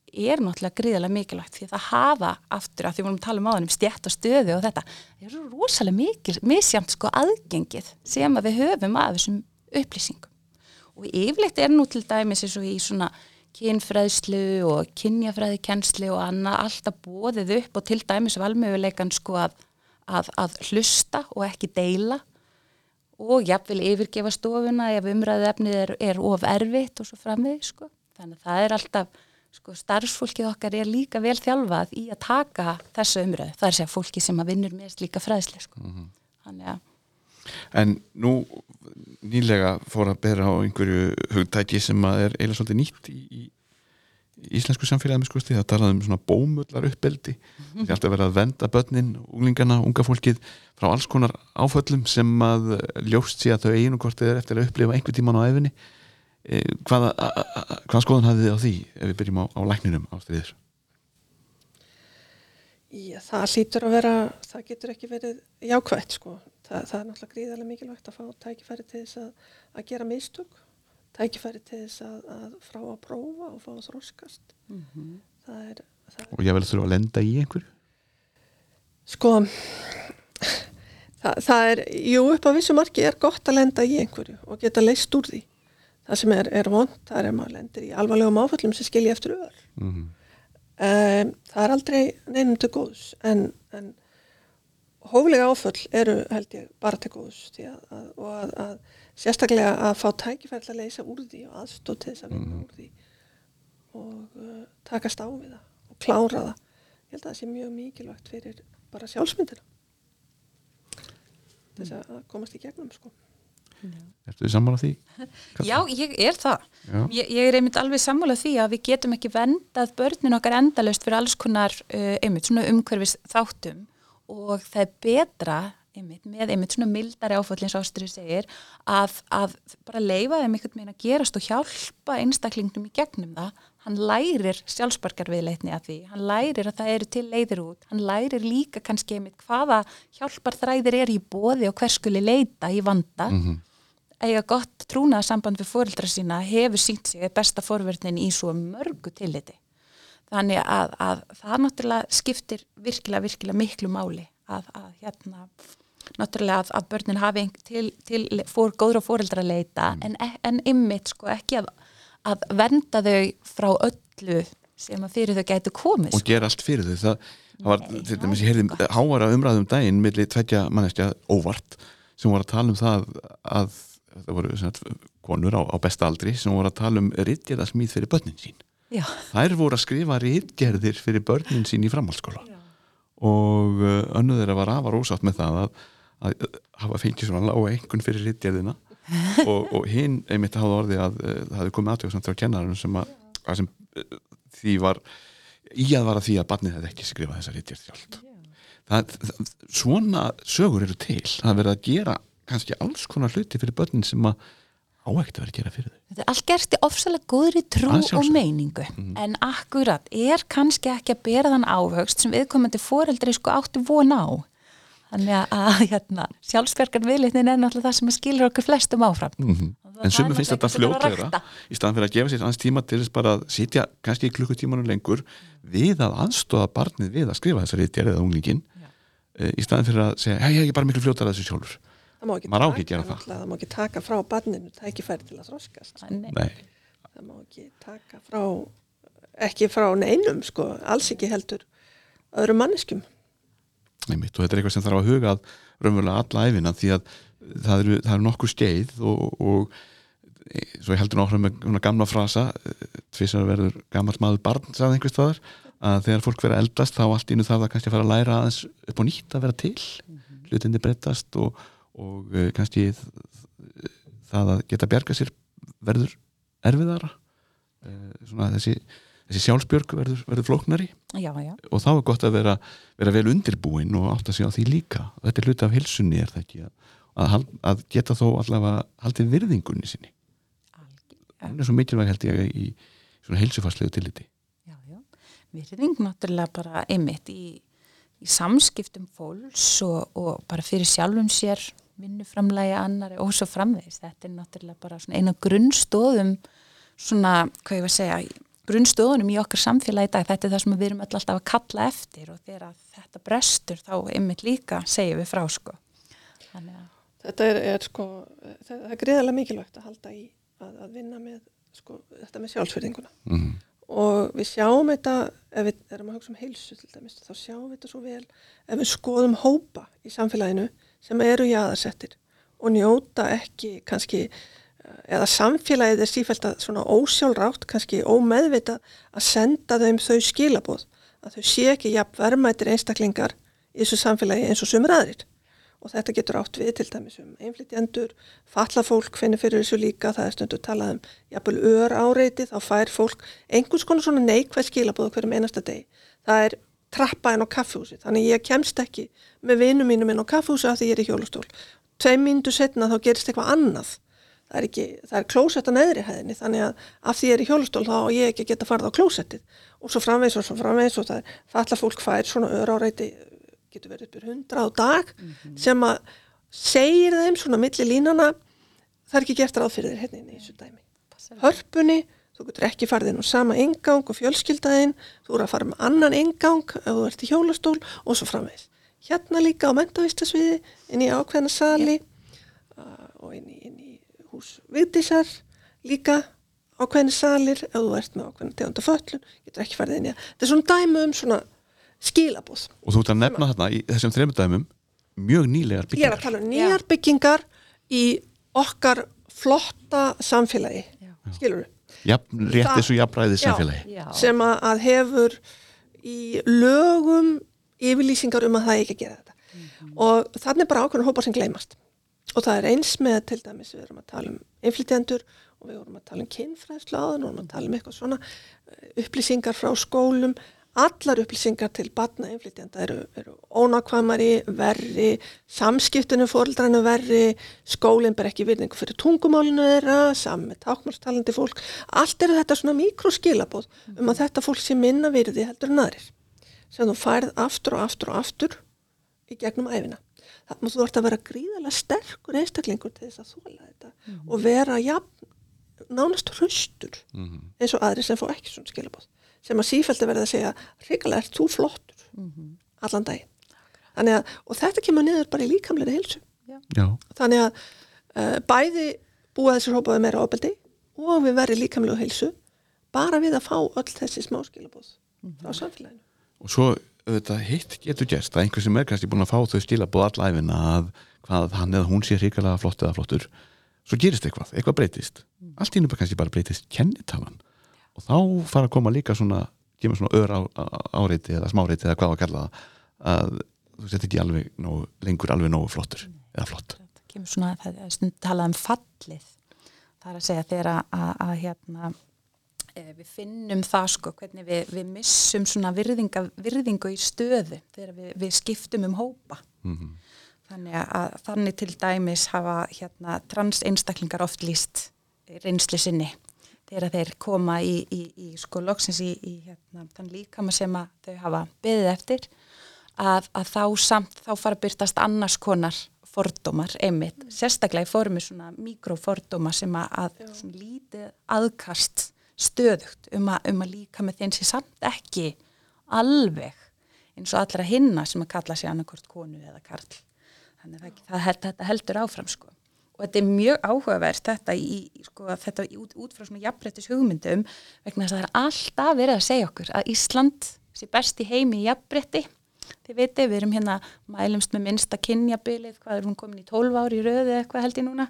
er náttúrulega gríðarlega mikilvægt því að það hafa aftur að því vorum að tala um áðan um stjætt og stöðu og þetta það er svo rosalega mikil, misjamt sko aðgengið sem að við höfum að þessum upplýsingum. Og yfirleitt er nú til dæmis eins og í svona kynfræðslu og kynjafræðikennslu og annað alltaf bóðið upp og til dæmis valmöguleikan sko að, að, að hlusta og ekki deila og jafnvel yfirgefa stofuna ef umræðu efnið er, er of erfitt og svo framvið sko. Þannig að það er alltaf, sko, starfsfólkið okkar er líka vel þjálfað í að taka þessu umræðu. Það er segja fólki sem að vinnur með líka fræðsli sko. Þannig að, en nú nýlega fór að bera á einhverju hugtæki sem er eiginlega svolítið nýtt í, í, íslensku samfélagi skusti, það talaði um svona bómullar uppbeldi, það er alltaf verið að venda börnin, unglingana, unga fólkið frá alls konar áföllum sem að ljóst sé að þau einu kortið er eftir að upplifa einhver tíman á efinni e, hvaða, hvaða skoðan hafið þið á því ef við byrjum á, á lækninum ástriðir? Það hlýtur að vera, það getur ekki verið jákvægt sko. Það, það er náttúrulega gríðarlega mikilvægt að fá tækifæri til þess að, að gera mistök, tækifæri til þess að, að frá að prófa og fá að þróskast. Mm -hmm. það er, það er, Og ég vel þurfa að lenda í einhverju? Sko, það, það er, jú upp á vissu marki er gott að lenda í einhverju og geta leist úr því. Það sem er, er vond, það er að maður lendir í alvarlegum áföllum sem skilji eftir öður. Mm -hmm. Um, það er aldrei neinum til góðs en, en hóflega áföll eru held ég bara til góðs að, að, og að, að sérstaklega að fá tækifærlega að leysa úr því og aðstóð til þess að vinna Mhm. úr því og uh, takast á við það og klára það ég held að það sé mjög mikilvægt fyrir bara sjálfsmyndina þess að komast í gegnum sko Ertu þið sammála því? Já, ég er það. Ég, ég er einmitt alveg sammálað því að við getum ekki vendað börnin okkar endalaust fyrir alls konar uh, einmitt svona umhverfis þáttum og það er betra einmitt með einmitt svona mildari áföllins ástriðu segir að, að bara leifa þeim einhvern veginn að gerast og hjálpa einstaklingnum í gegnum það. Hann lærir sjálfsbarkarviðleitni að því, hann lærir að það eru til leiðir út, hann lærir líka kannski einmitt hvaða hjálparþræðir er í bóði og hvers skuli leita í vanda eiga gott trúnaða samband við fóreldra sína hefur sínt sig besta forverðin í svo mörgu tilliti. Þannig að, að það náttúrulega skiptir virkilega, virkilega miklu máli að, að hérna, náttúrulega að, að börnin hafi til, til fór, góðra fóreldra leita en, en ymmit sko ekki að, að vernda þau frá öllu sem að fyrir þau gætu komið. og gera allt fyrir þau. Það, það var, til dæmis, ég heyrði hávara umræðum daginn milli tveggja manneskja óvart sem voru að tala um það að það voru sagt, konur á, á besta aldri sem voru að tala um rittgerða smíð fyrir börnin sín Já, þær voru að skrifa rittgerðir fyrir börnin sín í framhaldsskóla. Og uh, önnu þeirra var afar ósátt með það að, að uh, hafa fengið svona lága einhvern fyrir rittgerðina og, og hinn einmitt hafði orðið að uh, það hefði komið aðtöku samt á kennarinn sem að, að sem því var í að vara því að barnið hefði ekki skrifað þessa það, svona sögur eru til. Það er verið að gera kannski alls konar hluti fyrir börnin sem að áægt að vera að gera fyrir þau. Þetta er allt gerst í ofsalega góðri trú og meiningu. En akkurat er kannski ekki að bera þann ávöxt sem viðkomandi foreldri sko áttu von á? Þannig að, hérna, sjálfsbergar viðlitnin er náttúrulega það sem skilur okkur flestum áfram. -hmm. Og en er finnst þetta rækta. í staðan fyrir að gefa sér aðeins tíma til þess bara að sitja kannski í klukkutímanu lengur við að aðstóða barnið við að skrifa þessari ritgerð eða unglingin e, í staðan fyrir að segja, hei, ég er bara miklu fljótar að þessu sjálfur það má ekki, taka, ekki gera það. það má ekki taka frá barninu tækifæri til að þroskast. Nei. Nei, það má ekki taka frá ekki frá neinum sko, alls ekki heldur öðrum manneskjum. Einmitt, og þetta er eitthvað sem þarf að huga að raunverulega alla æfina því að það eru, það eru nokkur skeið og, og svo ég heldur náttúrulega með svona gamla frasa tvisar verður gammal maður barn sagði einhvers staðar, að þegar fólk verður eldast þá allt innu þarf það kannski að fara að læra aðeins upp á nýtt að vera til. Hlutindi breytast og, og e, kannski það að geta bjarga sér verður erfiðara. E, svona þessi, þessi sjálfsbjörg verður, verður flóknari. Já, já, og þá er gott að vera, vera vel undirbúin og átt að segja á því líka. Og þetta er hluti af hilsunni er það ekki að, að, geta þó allavega haldið virðingunni sinni. Hún er svo mikilvæg held ég í svona hilsufarslegu tilliti. Já, já. Virðing náttúrulega bara einmitt í, í samskiptum fólks og, og bara fyrir sjálfum sér vinnuframlægi annari og svo framvegis. Þetta er náttúrulega bara svona eina grunnstóðum svona, hvað ég var að segja, grunnstóðunum í okkar samfélagi í dag. Þetta er það sem við erum öll alltaf að kalla eftir og þegar þetta brestur þá einmitt líka segjum við frá sko. Þannig að þetta er, er sko það, er greiðarlega mikilvægt að halda í að, að vinna með sko, þetta með sjálfsverðinguna mm. og við sjáum þetta ef við erum að hugsa um heilsu til dæmis þá sjáum við þetta svo vel ef við skoðum hópa í samfélaginu sem eru jaðarsettir og njóta ekki kannski eh, eða samfélagið er sífælt að svona ósjálfrátt, kannski ómeðvita að senda þeim þau skilaboð að þau sé ekki jafn verðmættir einstaklingar í þessu samfélagi eins og sumur aðrir og þetta getur átt við til dæmis um einflýtjendur, falla fólk finnir fyrir þessu líka, það er stundu talað um jafnvel ör áreiti, þá fær fólk einhvers konar svona neikvæð skilabóð hverjum einasta deg. Það er trappa inn á kaffehúsi, þannig ég kemst ekki með vinum mínum inn á kaffehúsi af því ég er í hjólastól. Tvei myndu setna þá gerist eitthvað annað. Það er, ekki, það er klósett á neðri hæðinni þannig að af því ég er í hjólastól þá og ég ekki geta farið á klósettið og svo framvegs og svo framvegs og það er falla fólk fær svona ör áreiti getur verið uppur hundra á dag mm -hmm. sem að segir þeim svona milli línana það er ekki gert ráð fyrir þér hérna í þessu dæmi hörpunni, þú getur ekki farið inn á sama ingang og fjölskyldaðinn þú eru að fara með annan ingang ef þú ert í hjólastól og svo framvegs hérna líka á mentavistasviði inn í ákveðna sali yep. uh, og inn í, inn í hús viðdísar líka ákveðni salir ef þú ert með ákveðna tegunda föllun getur ekki farið inn í það þetta er svona dæmi um svona skilabóð. Og þú ert að nefna þarna í þessum þreymundæmum mjög nýlegar byggingar. Ég er að tala um nýjar byggingar í okkar flotta samfélagi, skilur við? Jafn, rétt þessu jafnræðið samfélagi. Já, sem að hefur í lögum yfirlýsingar um að það ekki að gera þetta. Mm -hmm. Og þannig er bara ákveðin hópar sem gleymast. Og það er eins með til dæmis, við erum að tala um inflytjendur og við erum að tala um kynfræðslu áðan og við erum að tala um eitthvað svona eh, upplýsingar frá skólum allar upplýsingar til batna innflytjanda eru, eru ónákvæmari, verri, samskiptinu fórildrænu verri, skólinn ber ekki virðingu fyrir tungumálinu þeirra, saman með tákmálstalandi fólk. Allt eru þetta svona mikroskilabóð um að þetta fólk sé minna virði heldur en aðrir sem þú færð aftur og aftur og aftur í gegnum æfina. Þannig að þú ert að vera gríðarlega sterkur einstaklingur til þess að þóla þetta mm -hmm. og vera ja, nánast hraustur mm -hmm. eins og aðri sem fá ekki svona skilabóð sem að sífældi verði að segja hrigalega er þú flottur mm -hmm. allan dag að, og þetta kemur niður bara í líkamlega hilsu þannig að uh, bæði búa þessir hópaði meira ábeldi og við verðum líkamlega hilsu bara við að fá öll þessi smá skilabóð mm -hmm. frá samfélaginu og svo auðvitað hitt getur gerst. Að einhver sem er kannski búin að fá þau skilabóð allæfina að hvað hann eða hún sé hrigalega flott eða flottur. Svo gerist eitthvað, eitthvað breytist. Allt ínum kannski bara breytist kennitalan. Og þá fara að koma líka svona kemur svona ör á, á, áreiti eða smáreiti eða hvað að kalla að þú sett ekki alveg nógu, lengur alveg nógu flottur eða flott. Það kemur svona, það er stund talað um fallið. Það er að segja þegar að, að, að hérna við finnum það sko hvernig við, við missum svona virðinga, virðingu í stöðu þegar við, við skiptum um hópa mm -hmm. þannig að þannig til dæmis hafa hérna trans einstaklingar oft líst reynsli sinni þegar þeir koma í, í, í sko loksins í, í hérna, þann líkama sem að þau hafa beðið eftir að, að þá samt þá fara að byrtast annars konar fordómar einmitt, mm. sérstaklega í formi svona mikrofordóma sem að, að lítið aðkast stöðugt um að, um að líka með þeim sem samt ekki alveg eins og allra hinna sem að kalla sig annarkort konu eða karl. Þannig að það, það, það heldur áfram sko. Og þetta er mjög áhugavert þetta, í, sko, þetta út, út frá svona jafnbrettis hugmyndum vegna þess að það er alltaf verið að segja okkur að Ísland sé best í heimi í jafnbretti þið veitir, við erum hérna mælumst með minnsta kynjabilið, hvað er hún komin í 12 ári í röðu eða eitthvað held ég núna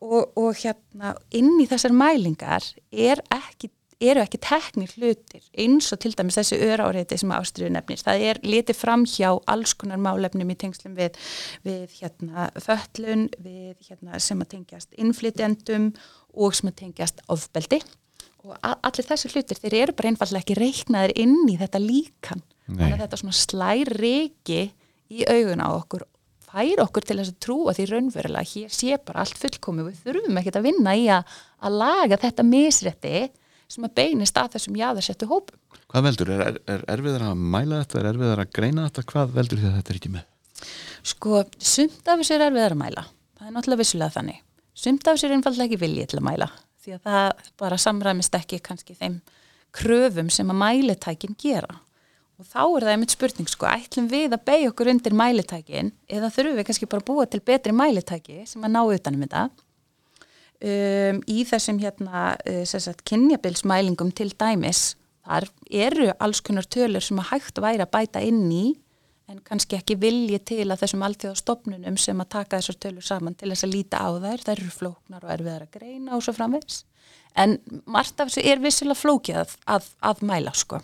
og, og hérna inn í þessar mælingar er ekki eru ekki teknir hlutir eins og til dæmis þessi öráriði sem ástriðu nefnist. Það er litið fram hjá alls konar málefnum í tengslum við, við hérna, föllun, við hérna, sem að tengjast innflytjendum og sem að tengjast ofbeldi og allir þessi hlutir þeir eru bara einfallega ekki reiknaðir inn í þetta líkan. Þannig að þetta svona slær reiki í augun á okkur fær okkur til þess að trúa því raunverulega hér sé bara allt fullkomi við þurfum ekkert að vinna í að, að laga þetta misrætti sem að beinist að þessum jáðarsettu hópum. Hvað veldur? Er, er erfiðar að mæla þetta? Er erfiðar að greina þetta? Hvað veldur því að þetta er ekki með? Sko, sumt af þessu er erfiðar að mæla. Það er náttúrulega vissulega þannig. Sumt af þessu er einfallega ekki viljið til að mæla því að það bara samræmist ekki kannski þeim kröfum sem að mælitækin gera. Og þá er það einmitt spurning sko, ætlum við að beigja okkur undir mælitækin eða þurfum við kannski bara að búa til betri mælitæki sem að ná utanum þetta? Um, í þessum hérna uh, kynjabilsmælingum til dæmis þar eru alls konar tölur sem að hægt væri að bæta inn í en kannski ekki vilji til að þessum alltíðastofnunum sem að taka þessar tölur saman til þess að líta á þær, þær eru flóknar og erfiðar að greina og svo framvegs en margt af þessu er vissilega flókið að, að, að mæla sko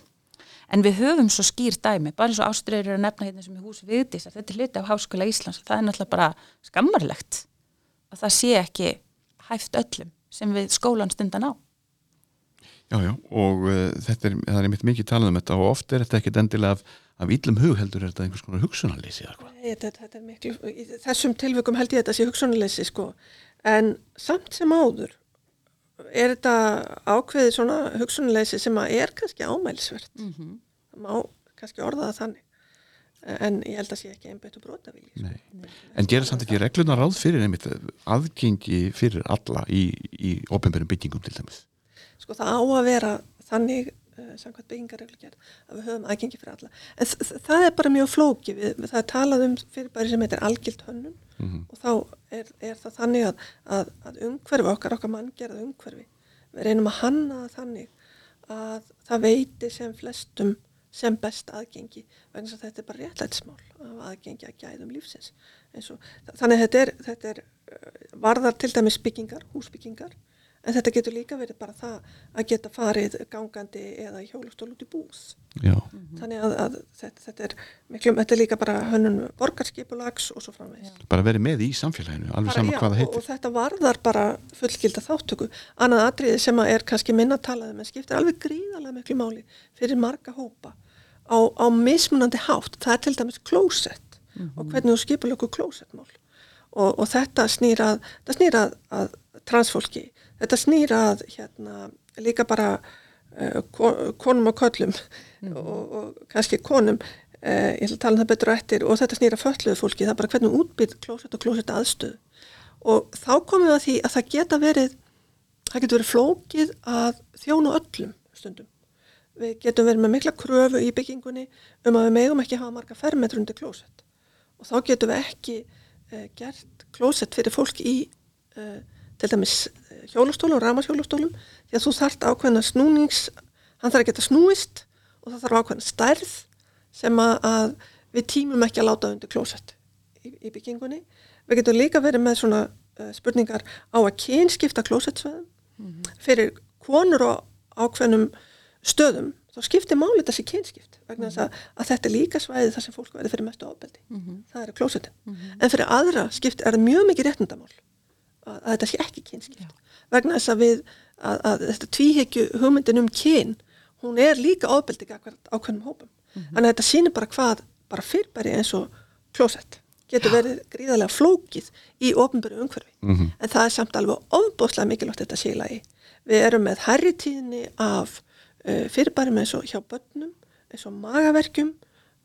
en við höfum svo skýr dæmi, bara eins og ástriður er að nefna hérna sem í hús viðdís að þetta er hluti af Háskóla Íslands og það er náttúrulega bara skammarlegt að það sé ekki hæft öllum sem við skólan stundan á. Já, já, og uh, þetta er, það er einmitt mikið talað um þetta og oft er þetta ekkit endilega af, af íllum hug heldur er þetta einhvers konar hugsunarleysi eða hvað? Nei, þetta, þetta er miklu, í þessum tilvökum held ég þetta sé hugsunarleysi sko, en samt sem áður er þetta ákveðið svona hugsunarleysi sem að er kannski ámælsvert. Mm -hmm. Það má kannski orða það þannig, en ég held að sé ekki einbættu brotavíli. Sko. Nei, en gera samt ekki reglunar ráð fyrir einmitt aðgengi fyrir alla í, í ofinbærum byggingum til dæmis? Sko það á að vera þannig samkvæmt byggingarreglugjörð að við höfum aðgengi fyrir alla. En það er bara mjög flóki, við, það er talað um fyrirbæri sem heitir algilt hönnun mm -hmm. og þá er, er það þannig að, að, að umhverfi okkar, okkar manngerða umhverfi, við reynum að hanna þannig að það veiti sem flestum sem best aðgengi vegna að þetta er bara réttlætsmál af aðgengi að gæðum lífsins. Og, þannig að þetta er, þetta er varðar til dæmis byggingar, húsbyggingar en þetta getur líka verið bara það að geta farið gangandi eða hjólustól út í búð. Já. þannig að, að þetta, þetta er miklu, þetta er líka bara hönnun borgarskipulags og svo framvegis. Bara verið með í samfélaginu, alveg bara, sama já, hvað það heitir. og, og þetta varðar bara fullgilda þáttöku annað atriði sem er kannski minna talaði menn skiptir alveg gríðarlega miklu máli fyrir marga hópa á, á mismunandi hátt, það er til dæmis klósett mm -hmm. og hvernig þú skipur löku klósettmál. Og, og þetta snýrað snýra að transfólki þetta snýra að hérna, líka bara uh, konum og köllum mm. og, og kannski konum. Uh, ég ætla að tala um það betur eftir. Og þetta snýra fölluðu fólki, það er bara hvernig útbyggð klósett og klósett aðstöð og þá komum við að því að það geta verið það getur verið flókið að þjónu öllum stundum. Við getum verið með mikla kröfu í byggingunni um að við megum ekki hafa marga fermetru undir klósett. Og þá getum við ekki uh, gert klósett fyrir fólk í til dæmis hjólastólum, ramashjólastólum því að þú þarft ákveðna snúnings hann þarf að geta snúist og það þarf ákveðna stærð sem að, við tímum ekki að láta undir klósett í, í byggingunni við getum líka verið með svona uh, spurningar á að kynskipta klósettsveðum mm -hmm. fyrir konur og ákveðnum stöðum þá skiptir málið þessi kynskipt vegna þess mm -hmm. að, að þetta er líka svæði þar sem fólk verður fyrir mestu ábeldi mm -hmm. það er klósettin mhm. en fyrir aðra skipt er það mjög mikið réttundamál að, að þetta sé ekki kynskipt vegna þess að við að, að þetta tvíhegju hugmyndin um kyn hún er líka ofbeldi ákveðnum hópum. Mm -hmm. þannig að þetta sýnir bara hvað bara fyrrbæri eins og klósett getur verið gríðarlega flókið í ofnbæri umhverfi. Mm -hmm. en það er samt alveg ofbóðslega mikilvægt þetta síla í. Við erum með herri tíðni af uh, fyrrbærim eins og hjá börnum eins og magaverkjum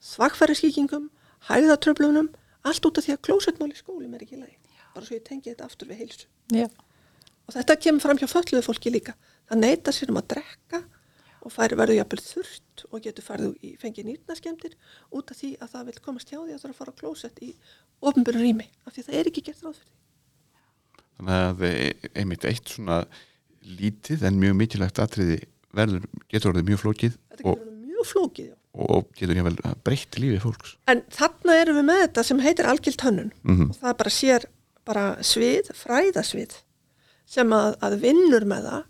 svakfæriskíkingum, hægðatröflunum allt út af því að klósettmál í skólum er ekki lægi bara svo ég tengi þetta aftur við heilsu. Já og þetta kemur fram hjá fölluðu fólki líka. Það neyta sér um að drekka og færi verður jafnvel þurft og getur farið í fengið nýrnaskemdir út af því að það vil komast hjá því að það er að fara á klósett í ofnbjörn rými af því það er ekki gert ráð fyrir. Þannig að einmitt eitt svona lítið en mjög mikilvægt atriði verður, getur orðið mjög flókið Þetta getur orðið mjög flókið, já. og getur jáfnvel breytt lífið fólks. En þarna erum við með þetta sem heitir algilt hönnun. Mm -hmm. og það bara sér bara svið, fræðasvið sem að, að vinnur með það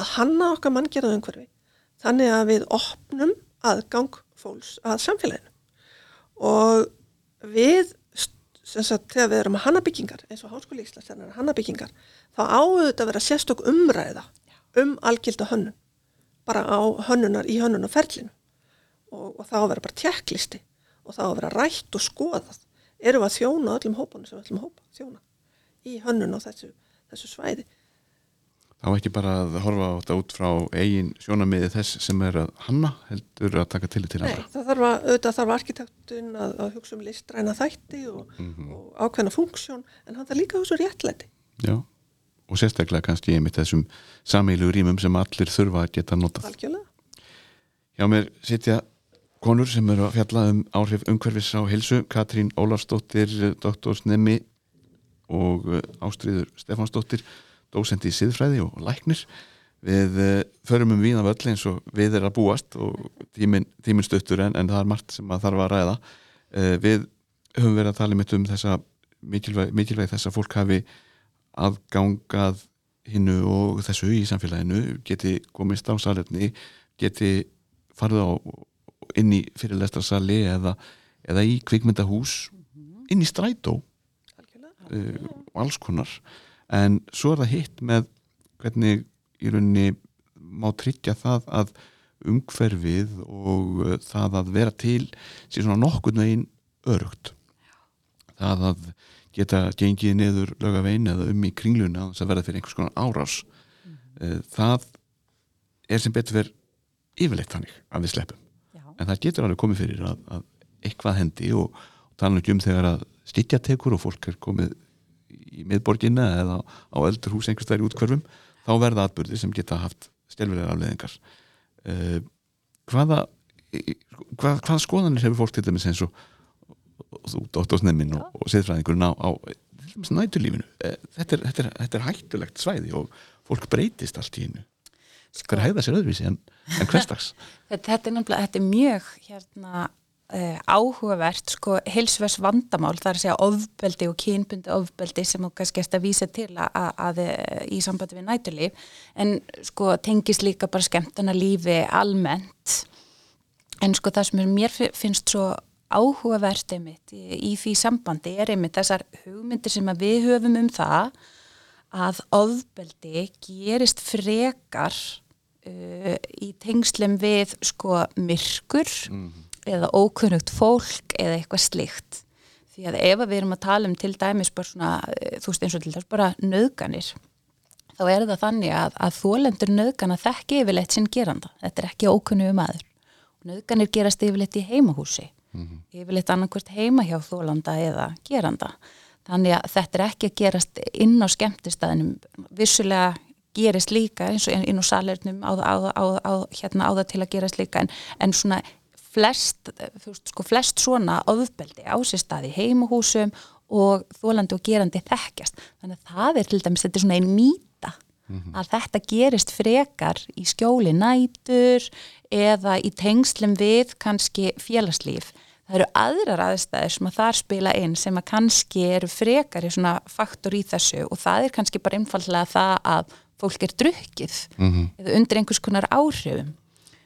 að hanna okkar manngjörðu umhverfi þannig að við opnum aðgang fólks að samfélaginu. Og við sagt, þegar við erum að hanna byggingar eins og Háskóli Íslands erum að hanna byggingar þá áður að vera sérstokk umræða um algjölda hönnun bara á hönnunar í hönnunarferlinu og, og þá að vera bara tjekklisti og þá að vera rætt og skoðað. Erum við að þjóna öllum hópunum sem við ætlum að hópa þjóna í hönnun á þessu þessu svæði. Þá ekki bara að horfa á þetta út frá eigin sjónamiði þess sem er að hanna heldur að taka til til andra? Nei, það þarf að, auðvitað þarf arkitektun að, að hugsa um listræna þætti og, mm -hmm. og ákveðna funksjón en hann þarf líka að hugsa um réttlæti. Já, og sérstaklega kannski ég mitt þessum samílu rýmum sem allir þurfa að geta notað. Algjörlega. Já, mér sitja konur sem eru að fjalla um áhrif umhverfis á hilsu, Katrín Ólafsdóttir, doktorsnemi og eh, Ástriður Stefansdóttir dósend í siðfræði og læknir. Við eh, förum um vína völl eins og við er að búast og tímin, tímin stuttur en, en það er margt sem að þarf að ræða. Eh, við höfum verið að tala mitt um þessa mikilvæg, mikilvæg þess að fólk hafi aðgangað hinnu og þessu í samfélaginu geti komist á salefni geti farið á inn í fyrirlestrarsali eða, eða í kvikmyndahús inn í strætó uh, og alls konar en svo er það hitt með hvernig í rauninni má tryggja það að umhverfið og uh, það að vera til sé svona nokkurn veginn örugt það að geta gengið niður lögavein eða um í kringluna þess að verða fyrir einhvers konar árás mm. það er sem betur verið yfirleitt þannig að við sleppum Já. en það getur alveg komið fyrir að, að eitthvað hendi og, og tala um þegar að stýtja tekur og fólk er komið í miðborginna eða á öldurhús einhvers þær í útkvörfum þá verða atbyrði sem geta haft stelvilega afleðingar uh, hvaða hvað, hvaða skoðanir hefur fólk til dæmis eins og þú dóttósnefnin og, og siðfræðingurinn á, á nætulífinu uh, þetta, er, þetta, er, þetta er hættulegt svæði og fólk breytist allt í hennu sko, hver hæða sér öðruvísi en, en hverstags þetta, er þetta er mjög hérna Uh, áhugavert, sko, heilsvers vandamál þar að segja ofbeldi og kynbundi ofbeldi sem þú kannski erst að vísa til að, að, að í sambandi við næturlíf. En sko tengis líka bara skemmtana lífi almennt. En sko það sem mér finnst svo áhugavert einmitt í, í því sambandi er einmitt þessar hugmyndir sem við höfum um það að ofbeldi gerist frekar uh, í tengslum við sko myrkur. Mm -hmm eða ókunnugt fólk eða eitthvað slikt því að ef við erum að tala um til dæmis bara svona, eh, þú veist eins og til dæmis bara nöðganir þá er það þannig að, að þólendur nöðgana þekki yfirleitt sinn geranda. Þetta er ekki ókunnu um aður nöðganir gerast yfirleitt í heimahúsi. Mm -hmm. yfirleitt annarkvært heima hjá þólanda eða geranda. Þannig að þetta er ekki að gerast inn á skemmtistæðinum vissulega gerist líka eins og inn á salernum á, á, á, hérna, á það til að gerast líka en, en svona flest, veist, sko, flest svona ofbeldi á sér staði heimahúsum og þólandi og gerandi þekkjast. Þannig að það er til dæmis, þetta er svona einn mýta mm -hmm. að þetta gerist frekar í skjóli nætur eða í tengslum við kannski félagslíf. Það eru aðrar aðstæðir sem að þar spila inn sem að kannski eru frekar í svona faktor í þessu og það er kannski bara einfallega það að fólk er drukkið mm -hmm. eða undir einhvers konar áhrifum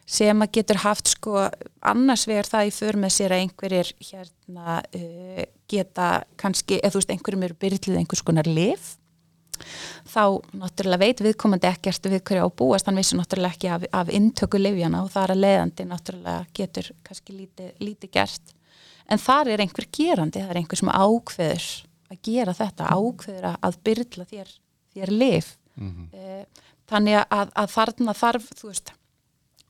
sem að getur haft sko annars vegar það í för með sér að einhverjir hérna uh, geta kannski, eða þú veist, einhverjum eru byrjlið einhvers konar liv þá náttúrulega veit viðkomandi ekkert við hverju á búast, hann vissi náttúrulega ekki af, af intöku livjana og það er að leiðandi náttúrulega getur kannski lítið líti gert, en þar er einhver gerandi, það er einhver sem ákveður að gera þetta, ákveður að byrjla þér, þér liv mm -hmm. þannig að, að þarna þarf, þú veist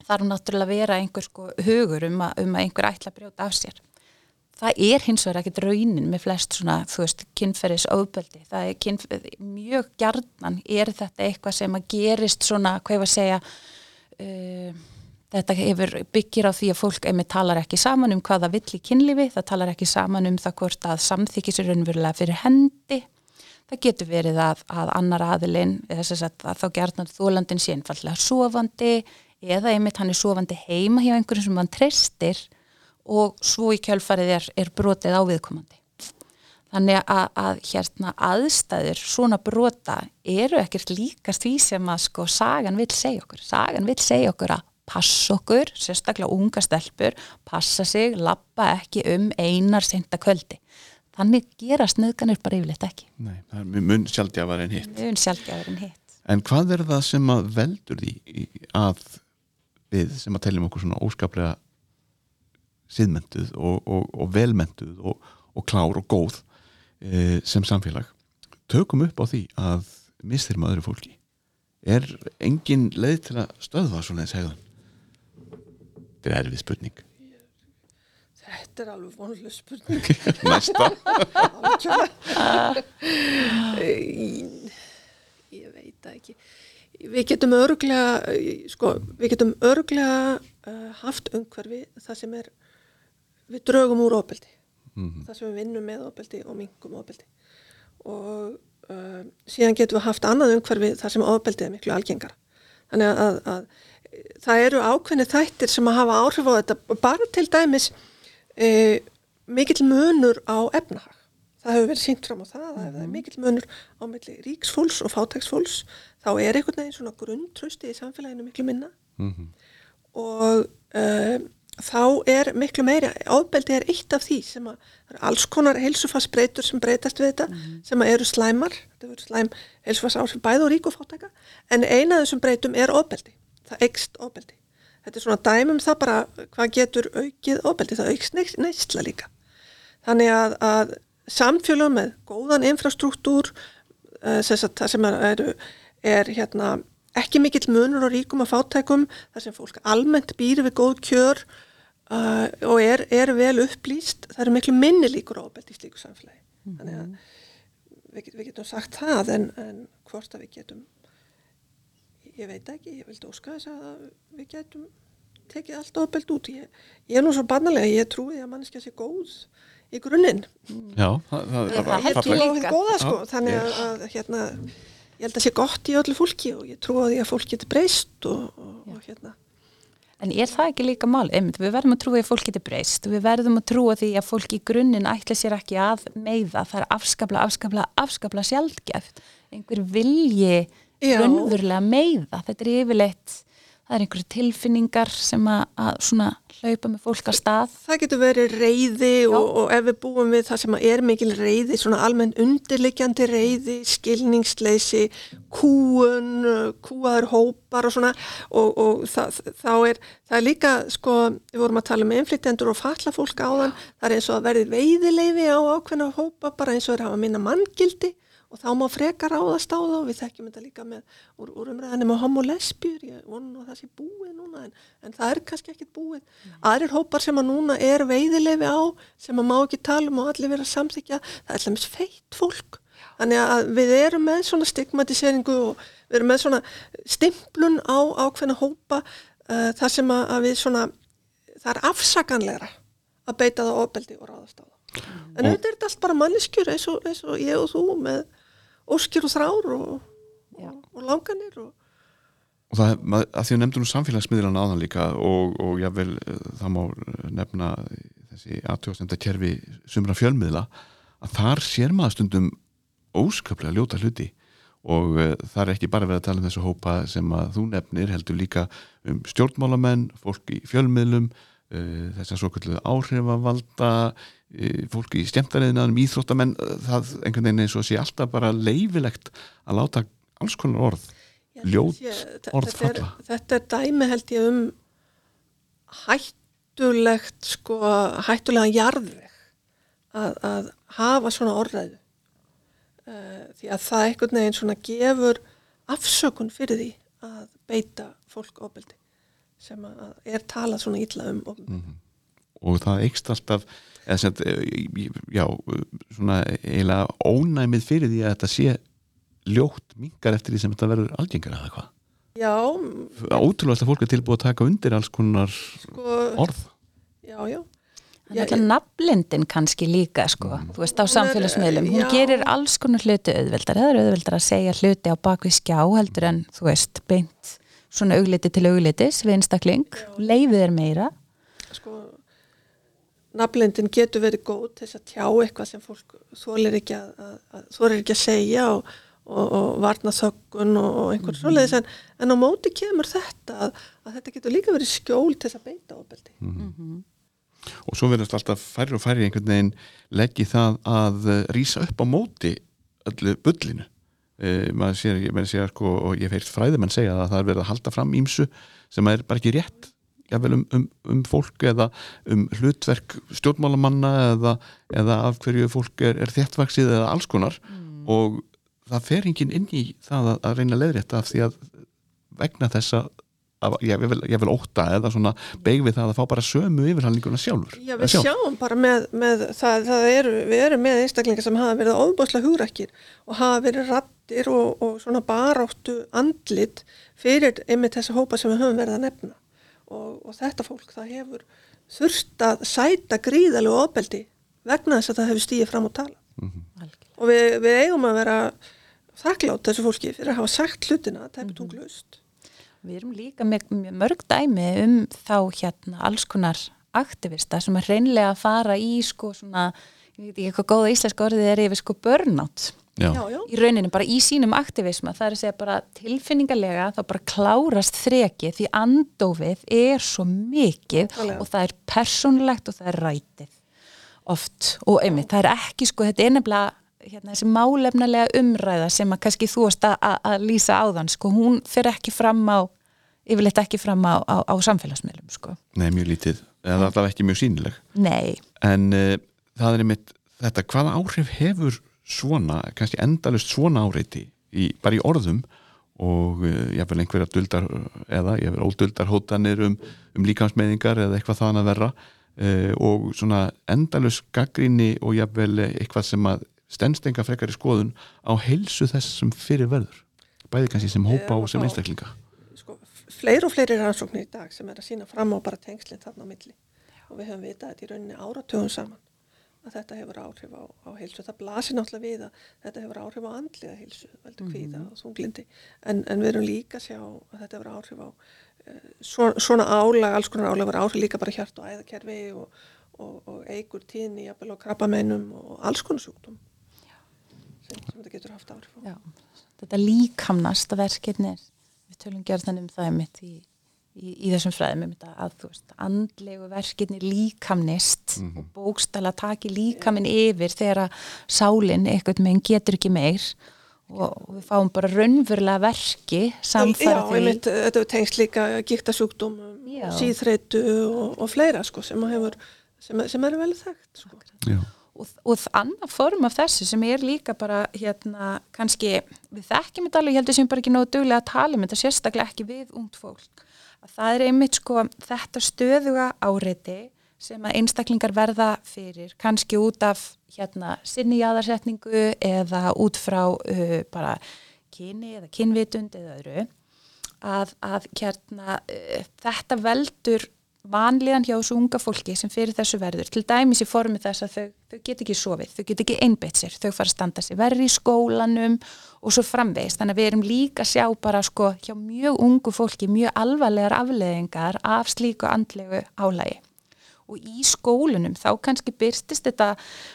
þarf náttúrulega að vera einhver sko hugur um að, um að einhver ætla að brjóta af sér. Það er hins vegar ekkit raunin með flest svona, þú veist, kynferðis ofbeldi. Það er kynferð, mjög gjarnan er þetta eitthvað sem að gerist svona, hvað ég var að segja, uh, þetta hefur byggir á því að fólk einmitt talar ekki saman um hvaða vill í kynlifi, það talar ekki saman um það hvort að samþykis er raunverulega fyrir hendi. Það getur verið að, að annar aðilinn, þess að, þá gerðnar þólandin sé einfallega sofandi, eða einmitt hann er sofandi heima hjá einhverjum sem hann treystir og svo í kjölfarið er, er brotið áviðkomandi. Þannig að, að hérna aðstæður svona brota eru ekkert líkast því sem að sko sagan vil segja okkur. Sagan vil segja okkur að passa okkur, sérstaklega unga stelpur, passa sig, lappa ekki um einar senda kvöldi. Þannig gerast nöðganir bara yfirleitt ekki. Nei, það er mun sjálfgjafar en hitt. Mun sjálfgjafar en hitt. En hvað er það sem að veldur því að við sem að teljum okkur svona óskaplega siðmentuð og, og, og velmentuð og, og klár og góð e, sem samfélag tökum upp á því að mistyrma öðru fólki. Er engin leið til að stöðva svona eins hegðan þetta er erfið spurning. Þetta er alveg vonlega spurning. Næsta. Ég veit ekki við getum öruglega sko, við getum öruglega uh, haft umhverfi það sem er við draugum úr ofbeldi. Mm -hmm. það sem við vinnum með ofbeldi og mingum ofbeldi. Og uh, síðan getum við haft annað umhverfi þar sem ofbeldi er miklu algengar þannig að, að, að það eru ákveðni þættir sem að hafa áhrif á þetta. Bara til dæmis uh, mikill munur á efnahag. Það hefur verið sínt fram á það að ef það mhm. mikill munur á melli ríksfólks og fátæksfólks þá er einhvern veginn svona grunntrösti í samfélaginu miklu minna. Mm -hmm. og uh, þá er miklu meira, ofbeldi er eitt af því sem að það eru alls konar heilsufarsbreytur sem breytast við þetta sem að eru slæmar, þetta eru slæm heilsufars áhrif bæð og rík og fátæka en eina af þessum breytum er ofbeldi. Það eikst ofbeldi. Þetta er svona dæmum það bara hvað getur aukið ofbeldi, það aukst neist, neistla líka. Þannig að, að samfélög með góðan infrastruktúr uh, sem, sem er, er, hérna ekki mikill munur og ríkum og fátækum þar sem fólk almennt býr við góð kjör uh, og er, er vel upplýst, það eru miklu minni líkur ofbeldi í slíku samfélagi. Mhm. þannig að við, við getum sagt það en, en hvort að við getum ég veit ekki, ég vildi óska þess að við getum tekið allt ofbeld út. Ég, ég er nú svo bannalega, ég trúi að manneskja sé góð í grunninn. Já, það, það, Það bara held ég fallegt. trúi á líka. góða sko. Þannig að, að hérna ég held að sé gott í öllu fólki og ég trúi á því að fólk getur breyst og, og, og hérna En er það ekki líka mál? Einmitt, við verðum að trúa því að fólk getur breyst. Við verðum að trúa því að fólk í grunninn ætla sér ekki að meiða. Það er afskapla, afskapla, afskapla sjaldgæft. Einhver vilji Já. raunverulega meiða. Þetta er yfirleitt, það er einhverju tilfinningar sem að, að svona hlaupa með fólk að stað. Það getur verið reyði og, og ef við búum við það sem er mikil reyði, svona almenn undirliggjandi reyði, skilningsleysi, kúun, kúaður hópar og svona. Og, og það, þá er, það er líka, sko, við vorum að tala um innflytjendur og falla fólk áðan, það er eins og að verði veiðileifi á ákveðna hópa, bara eins og er að hafa minna manngildi og þá má frekar ráðast á það og við þekkjum þetta líka með úr, úr umræðinni með homo lesbjur, ég vonu að það sé búið núna en, en það er kannski ekkit búið. Aðrir hópar sem að núna er veiðilefi á sem að má ekki tala um og allir vera samþykja, það er allmis feitt fólk. Þannig að við erum með svona stigmatiseringu og við erum með svona stimplun á ákveðna hópa uh, þar sem að, að við svona, það er afsakanlegra að beita það ofbeldi og ráðast á það. En Og- auðvitað er þetta allt bara manneskjur eins og, eins og ég og þú með óskjur og þrár og, og, og langanir og Og það, mað- að því að nefndur nú samfélagsmiðlana áðan líka og, og jável eh, það má eh, nefna þessi aðtjóðsenda kerfi sumra fjölmiðla að þar sér maður stundum óskaplega ljóta hluti. Og uh, það er ekki bara verið að tala um þessu hópa sem að þú nefnir heldur líka um stjórnmálamenn, fólk í fjölmiðlum þessar svo kallu áhrifavalda uh, fólk í stjæmtariðinaðum, íþróttamenn uh, það einhvern veginn eins og sé alltaf bara leifilegt að láta alls konar orð Ég held Ljót þe- orð þetta er, falla. þetta er dæmi held ég um hættulegt sko, hættulegan jarðveg að, að hafa svona orðræðu uh, því að það einhvern veginn svona gefur afsökun fyrir því að beita fólk ofbeldi sem að er talað svona illa um ofbeldi. og það eikst alltaf eða sem, sagt, já, svona eiginlega ónæmið fyrir því að þetta sé ljótt mingar eftir því sem þetta verður algengar eða hvað. Já, Ótrúlega að fólk er tilbúið að taka undir alls konar sko, orð. já, já. Það er alltaf nafnlindin kannski líka sko, þú veist á samfélagsmiðlum, hún já. gerir alls konar hluti auðveldar, það er auðveldar að segja hluti á bakvið skjá heldur en þú veist beint svona augliti til auglitis við einstakling, leifið er meira. Sko nafnlendin getur verið góð til þess að tjá eitthvað sem fólk þólir ekki að, að, að, þólir ekki að segja og, og, og varna þöggun og, og einhvern svoleiðis. En, en á móti kemur þetta að, að þetta getur líka verið skjól til þess að beita ofbeldi. Og svo verðast alltaf færri og færri einhvern veginn leggji það að rísa upp á móti öllu bullinu. E, maður sér, ég meina sér sko, og ég feirt fræðimenn segja að það er verið að halda fram ímsu sem er bara ekki rétt jafnvel um, um, um fólk eða um hlutverk stjórnmálamanna eða, eða af hverju fólk er, er þéttvaksið eða alls konar. Og það fer enginn inn í það að, að reyna að leiðrétta af því að vegna þessa ég, vil, ég vil óta eða svona beig við það að fá bara sömu yfirhalninguna sjálfur. Já, við sjálf. sjáum bara með, með það, það eru, við erum með einstaklingar sem hafa verið óbúslega hugrækir og hafa verið rattir og, og svona baráttu andlit fyrir einmitt þessa hópa sem við höfum verið að nefna. Og, og þetta fólk það hefur þurft að sæta gríðalegu ofbeldi vegna þess að það hefur stíið fram og tala og við, við eigum að vera þakklátt þessu fólki fyrir að hafa sagt hlutina tæpitunglaust Við erum líka með, með mörg dæmi um þá hérna alls konar aktivista sem er reynlega að fara í sko svona ég veit ekki hvað góða íslenska orðið er yfir sko burnout. Já, í rauninni bara í sínum aktivisma það er að segja bara tilfinningarlega þá bara klárast þreki því andófið er svo mikið Nákvæmlega. og það er persónlegt og það er rætið. Oft. Og einmitt, það er ekki sko, þetta er nefnilega hérna, þessi málefnalega umræða sem að kannski þú varst að, að, lýsa áðan sko, hún fer ekki fram á yfirleitt ekki fram á, á, á samfélagsmiðlum sko. nei, mjög lítið. Eða allavega ekki mjög sínileg Nei, en uh, það er einmitt þetta, hvaða áhrif hefur svona kannski endalust svona áreiti í, bara í orðum og uh, jáfnvel einhverja duldar eða jáfnvel óduldar hótanir um, um líkamsmeðingar eða eitthvað þaðan að verra uh, og svona endalust gaggrinni og jáfnvel eitthvað sem að stendst enga frekar í skoðun á heilsu þess sem fyrir verður. Bæði kannski sem hópa og sem einstaklinga. Sko, fleiri og fleiri rannsóknir í dag sem er að sína fram á bara tengslinn þarna á milli. Og við höfum vitað þetta í rauninni áratugum saman að þetta hefur áhrif á, á heilsu. Það blasir náttúrulega við að þetta hefur áhrif á andliða heilsu, veldur kvíða og þunglindi en, en við erum líka að sjá að þetta hefur áhrif á uh, svona, svona álag, alls konar álag verður áhrif líka bara hjart og æðakerfi og, og, og eigur tíðni, jafnvel á krabbameinum og alls konar sjúkdóm sem, sem þetta getur haft áhrif á já, þetta líkamnasta verkefni er, við tölum gerðan um það mitt í, í, í þessum fræðum um þetta að þú veist, andlegu verkefni líkamnist og bókstala taki líkamin yfir þegar að sálinn eitthvað meginn getur ekki meir og, og við fáum bara raunverulega verki samfara Já, því einmitt, þetta er tengst líka gíktasjúkdómum, Já. síðþreitu og, og fleira sko, sem, að hefur, sem, sem er vel þekkt. Sko. Já, og, og annað form af þessu sem er líka bara hérna kannski, við þekkjum þetta alveg, ég heldur sem bara ekki nógu duglega að tala um þetta sérstaklega ekki við ungt fólk. Að það er einmitt sko þetta stöðuga áreiti sem að einstaklingar verða fyrir kannski út af hérna sinni jáðarsetningu eða út frá uh, bara kyni eða kynvitund eða öðru að, að hérna uh, þetta veldur vanlíðan hjá þessu unga fólki sem fyrir þessu verður. Til dæmis í formi þess að þau, þau get ekki sofið, þau get ekki einbeitt sér. Þau fara að standa sér verri í skólanum og svo framvegist, þannig að við erum líka að sjá bara sko hjá mjög ungu fólki mjög alvarlegar afleðingar af slíku andlegu álægi og í skólunum þá kannski byrstist þetta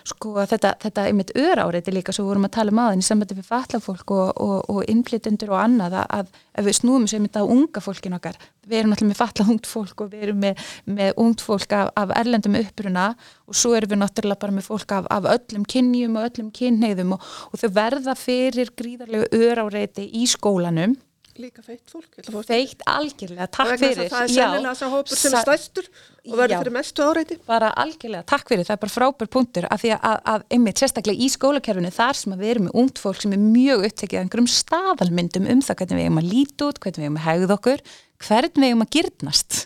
sko þetta, þetta einmitt öðráreiti líka svo vorum að tala um aðeins í sambandi við fatlafólk og, og, og innflytundur og annað að, ef við snúum sem þetta á unga fólkin okkar við erum náttúrulega með fatlað ungt fólk og við erum með, með ungt fólk af, af erlendum uppruna og svo erum við náttúrulega bara með fólk af, af öllum kynjum og öllum kynheiðum og, og þau verða fyrir gríðarlegu öðráreiti í skólanum Líka feitt fólk. feitt algjörlega, takk fyrir Það er sennilega þess að hópur sem er stærstur og verður fyrir mestu áreiti. bara algjörlega, takk fyrir, það er bara frábær punktur af því að, að, einmitt sérstaklega í skólakerfinu þar sem við erum með ungt fólk sem er mjög upptekið af einhverjum staðalmyndum um það hvernig við eigum að líta út, hvernig við eigum að hegða okkur hvernig við eigum að gyrnast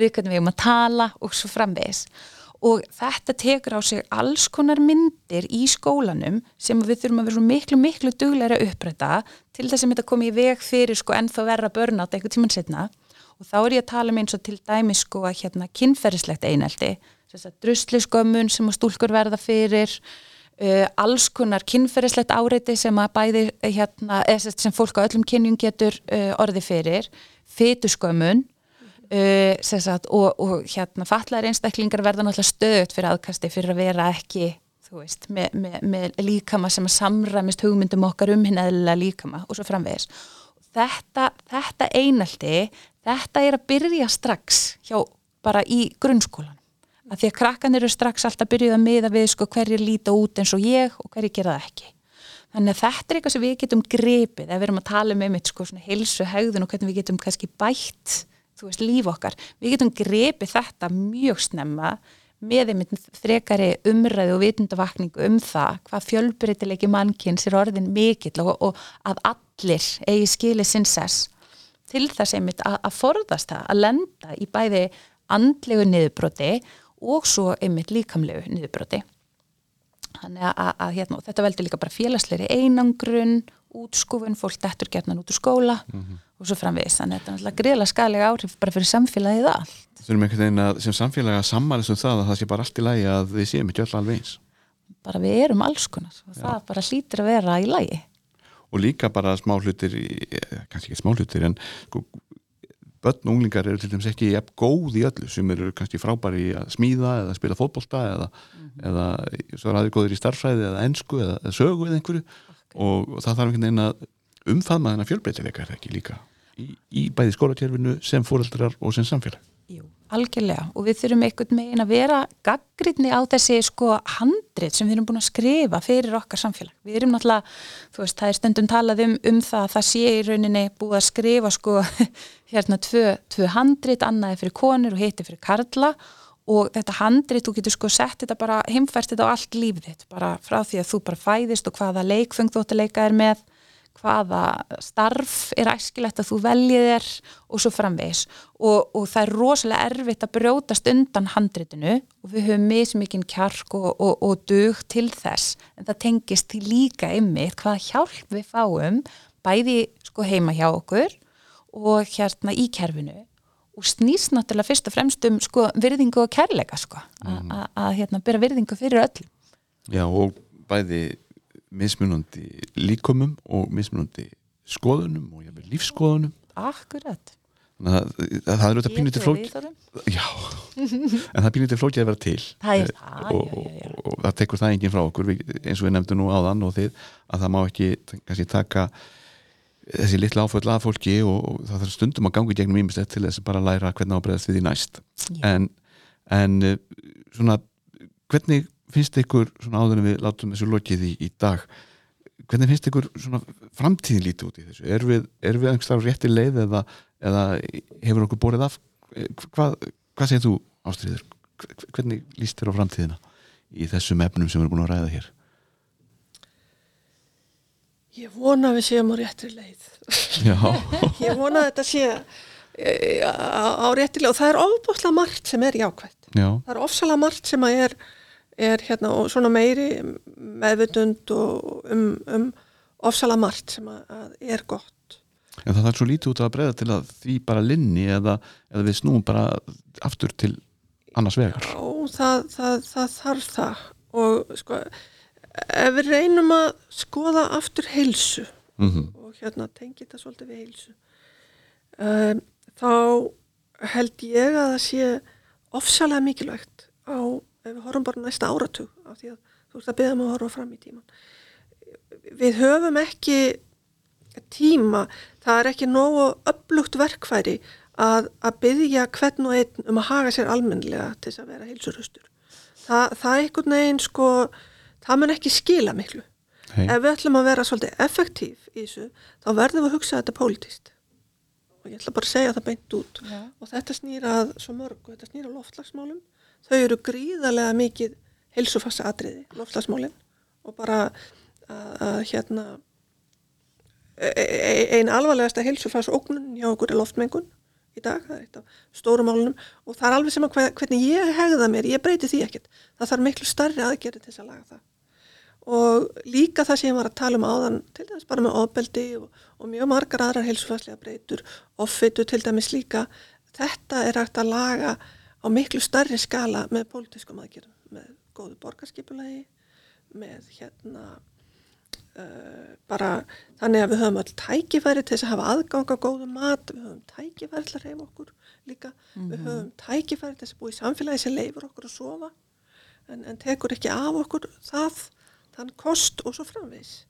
við hvernig við eigum að tala og svo framvegis og þetta tekur á sig alls konar myndir í skólanum sem við þurfum að vera miklu, miklu dugleira að uppræta til þess að þetta komi í veg fyrir sko ennþá verra börnátt eitthvað tímann setna og þá er ég að tala um eins og til dæmi sko að hérna kynferðislegt einelti drusliskömmun sem að stúlkur verða fyrir uh, alls konar kynferðislegt áreiti sem að bæði hérna, eða sagt sem fólk á öllum kynjum getur uh, orði fyrir. Fytuskömmun uh, sagt, og, og hérna fatlaðir einstaklingar verða náttúrulega stöðut fyrir aðkasti fyrir að vera ekki veist, með, með, með líkama sem að samræmist hugmyndum okkar um hinn eðlilega líkama og svo framvegis. Þetta, þetta einaldi þetta er að byrja strax hjá bara í grunnskólan að því að krakkan eru strax alltaf byrjuð að miða við sko hverjir líta út eins og ég og hverjir gera það ekki. Þannig að þetta er eitthvað sem við getum grepið ef við erum að tala um einmitt sko svona heilsu hegðun og hvernig við getum kannski bætt þú veist líf okkar, við getum grepið þetta mjög snemma með einmitt frekari umræðu og vitundavakningu um það hvað fjölbreytilegi mannkins er orðin mikill og, og að allir eigi skili sinnsess til þess einmitt að, að forðast það að lenda í bæði andlegu niðurbroti og svo einmitt líkamlegu niðurbroti. Þannig að, að, að hérna, þetta veldur líka bara félagsleiri einangrun útskúfun, fólk dettur gerðan út úr skóla og svo framvegis, þannig að þetta er náttúrulega greiðlega skalega áhrif bara fyrir samfélagið all þurfum einhvern veginn að sem samfélaga sammælist um það að það sé bara allt í lagi að við séum ekki öll alveg eins. Bara við erum alls konar. Og það bara hlýtur að vera í lagi. Og líka bara smá hlutir eh, kannski ekki smá hlutir en sko, börn og unglingar eru til dæmis ekki jafn góð í öllu. Sem eru kannski frábæri í að smíða eða spila fótbolta eða, eða svo er aðeins góður í starfræði eða ensku eða, sögu eða einhverju. Og, og það þarf einhvern veginn að umfaðma þennan fjölbreytileika er það ekki líka í, í bæði skólakerfinu sem fóreldrar og sem samfélag. Jú, algjörlega. Og við þurfum einhvern megin að vera gaggrinni á þessi sko handrit sem við erum búin að skrifa fyrir okkar samfélag. Við erum náttúrulega, þú veist, það er stundum talað um, um það að það sé í rauninni búið að skrifa sko hérna tvö, tvö handrit, annaði fyrir konur og heiti fyrir karla. Og þetta handrit, þú getur sko sett þetta bara, heimfært þetta á allt lífið bara frá því að þú bara fæðist og hvaða leikfeng þú ætti að leika er með hvaða starf er æskilegt að þú veljið er og svo framvegis. Og, og það er rosalega erfitt að brjótast undan handritinu og við höfum mismikinn kjark og, og, og dug til þess. En það tengist til líka ymmið hvaða hjálp við fáum bæði sko heima hjá okkur og hérna í kerfinu. Og snýst náttúrulega fyrst og fremst um sko virðingu og kærleika sko mm. að hérna byrja virðingu fyrir öll Já og bæði mismunandi líkumum og mismunandi skoðunum og jafnveg lífskoðunum Akkurat. Þannig að það er auðvitað pínutið flókið Já, en það er pínutið flókið að vera til. Það er það, og, já, já, já. og, og það tekur það enginn frá okkur. Við, eins og við nefndum nú áðan og þið að það má ekki kannski taka þessi litla áföll að fólki og, og það þarf stundum að gangi gegnum ímislegt til þess að bara læra hvernig ábreyðast við því næst. En, en eh, svona hvernig finnst ykkur svona áður en við látum þessu lokið í, í dag hvernig finnst ykkur svona framtíðin lítið út í þessu? Er við, er við einhverstað rétti leið eða, eða hefur okkur borið af? Hvað, hvað segir þú ástriður hvernig líst þér á framtíðina í þessum efnum sem við erum búin að ræða hér? Ég vona að við séum á réttri leið. Ég vona að þetta sé e, á, á réttri leið og það er ofbúslega margt sem er jákvæmt Já, það er ofsalega margt sem að er er hérna og svona meiri meðvutund og um, um ofsalega margt sem að, að er gott. en það er svo lítið út að breyða til að því bara linni eða, eða við snúum bara aftur til annars vegar Já, það, það, það þarf það og sko ef við reynum að skoða aftur heilsu mm -hmm. og hérna tengi þetta svolítið við heilsu um, þá held ég að það sé ofsalega mikilvægt á ef við horfum bara næsta áratug af því að þú veist að beða maður að horfa fram í tíman við höfum ekki tíma það er ekki nógu upplugt verkfæri að, að byggja hvern og einn um að haga sér almennilega til þess að vera heilsurustur. Þa, það er einhvern veginn sko það mun ekki skila miklu. Hey. ef við ætlum að vera svolítið effektív í þessu þá verðum við að hugsa þetta pólitist ég ætla bara að segja það beint út. Já. og þetta snýra að svo mörg og þetta snýra loftlagsmálum þau eru gríðarlega mikið heilsufassa atriði, loftlagsmálin og bara að, að hérna e- e- einn alvarlegasta heilsufass ógnun hjá okkur er loftmengun í dag, það er eitt af stórum málunum. Og það er alveg sem að hve- hvernig ég hegða mér, ég breyti því ekkert. Það þarf miklu starri aðgerði til þess að laga það og líka það sem ég var að tala um áðan til dæmis bara með ofbeldi og, og mjög margar aðrar heilsufarslega breytur offitu til dæmis líka þetta er hægt að laga á miklu starri skala með pólitískum aðgerðum með góðu borgarskipulagi með hérna uh, bara þannig að við höfum öll tækifæri til þess að hafa aðgang á góðum mat, við höfum tækifæri til að reyfa okkur líka, við höfum tækifæri til þess að búa í samfélagi sem leifur okkur að sofa en, en tekur ekki af okkur það, þann kost og svo framvegs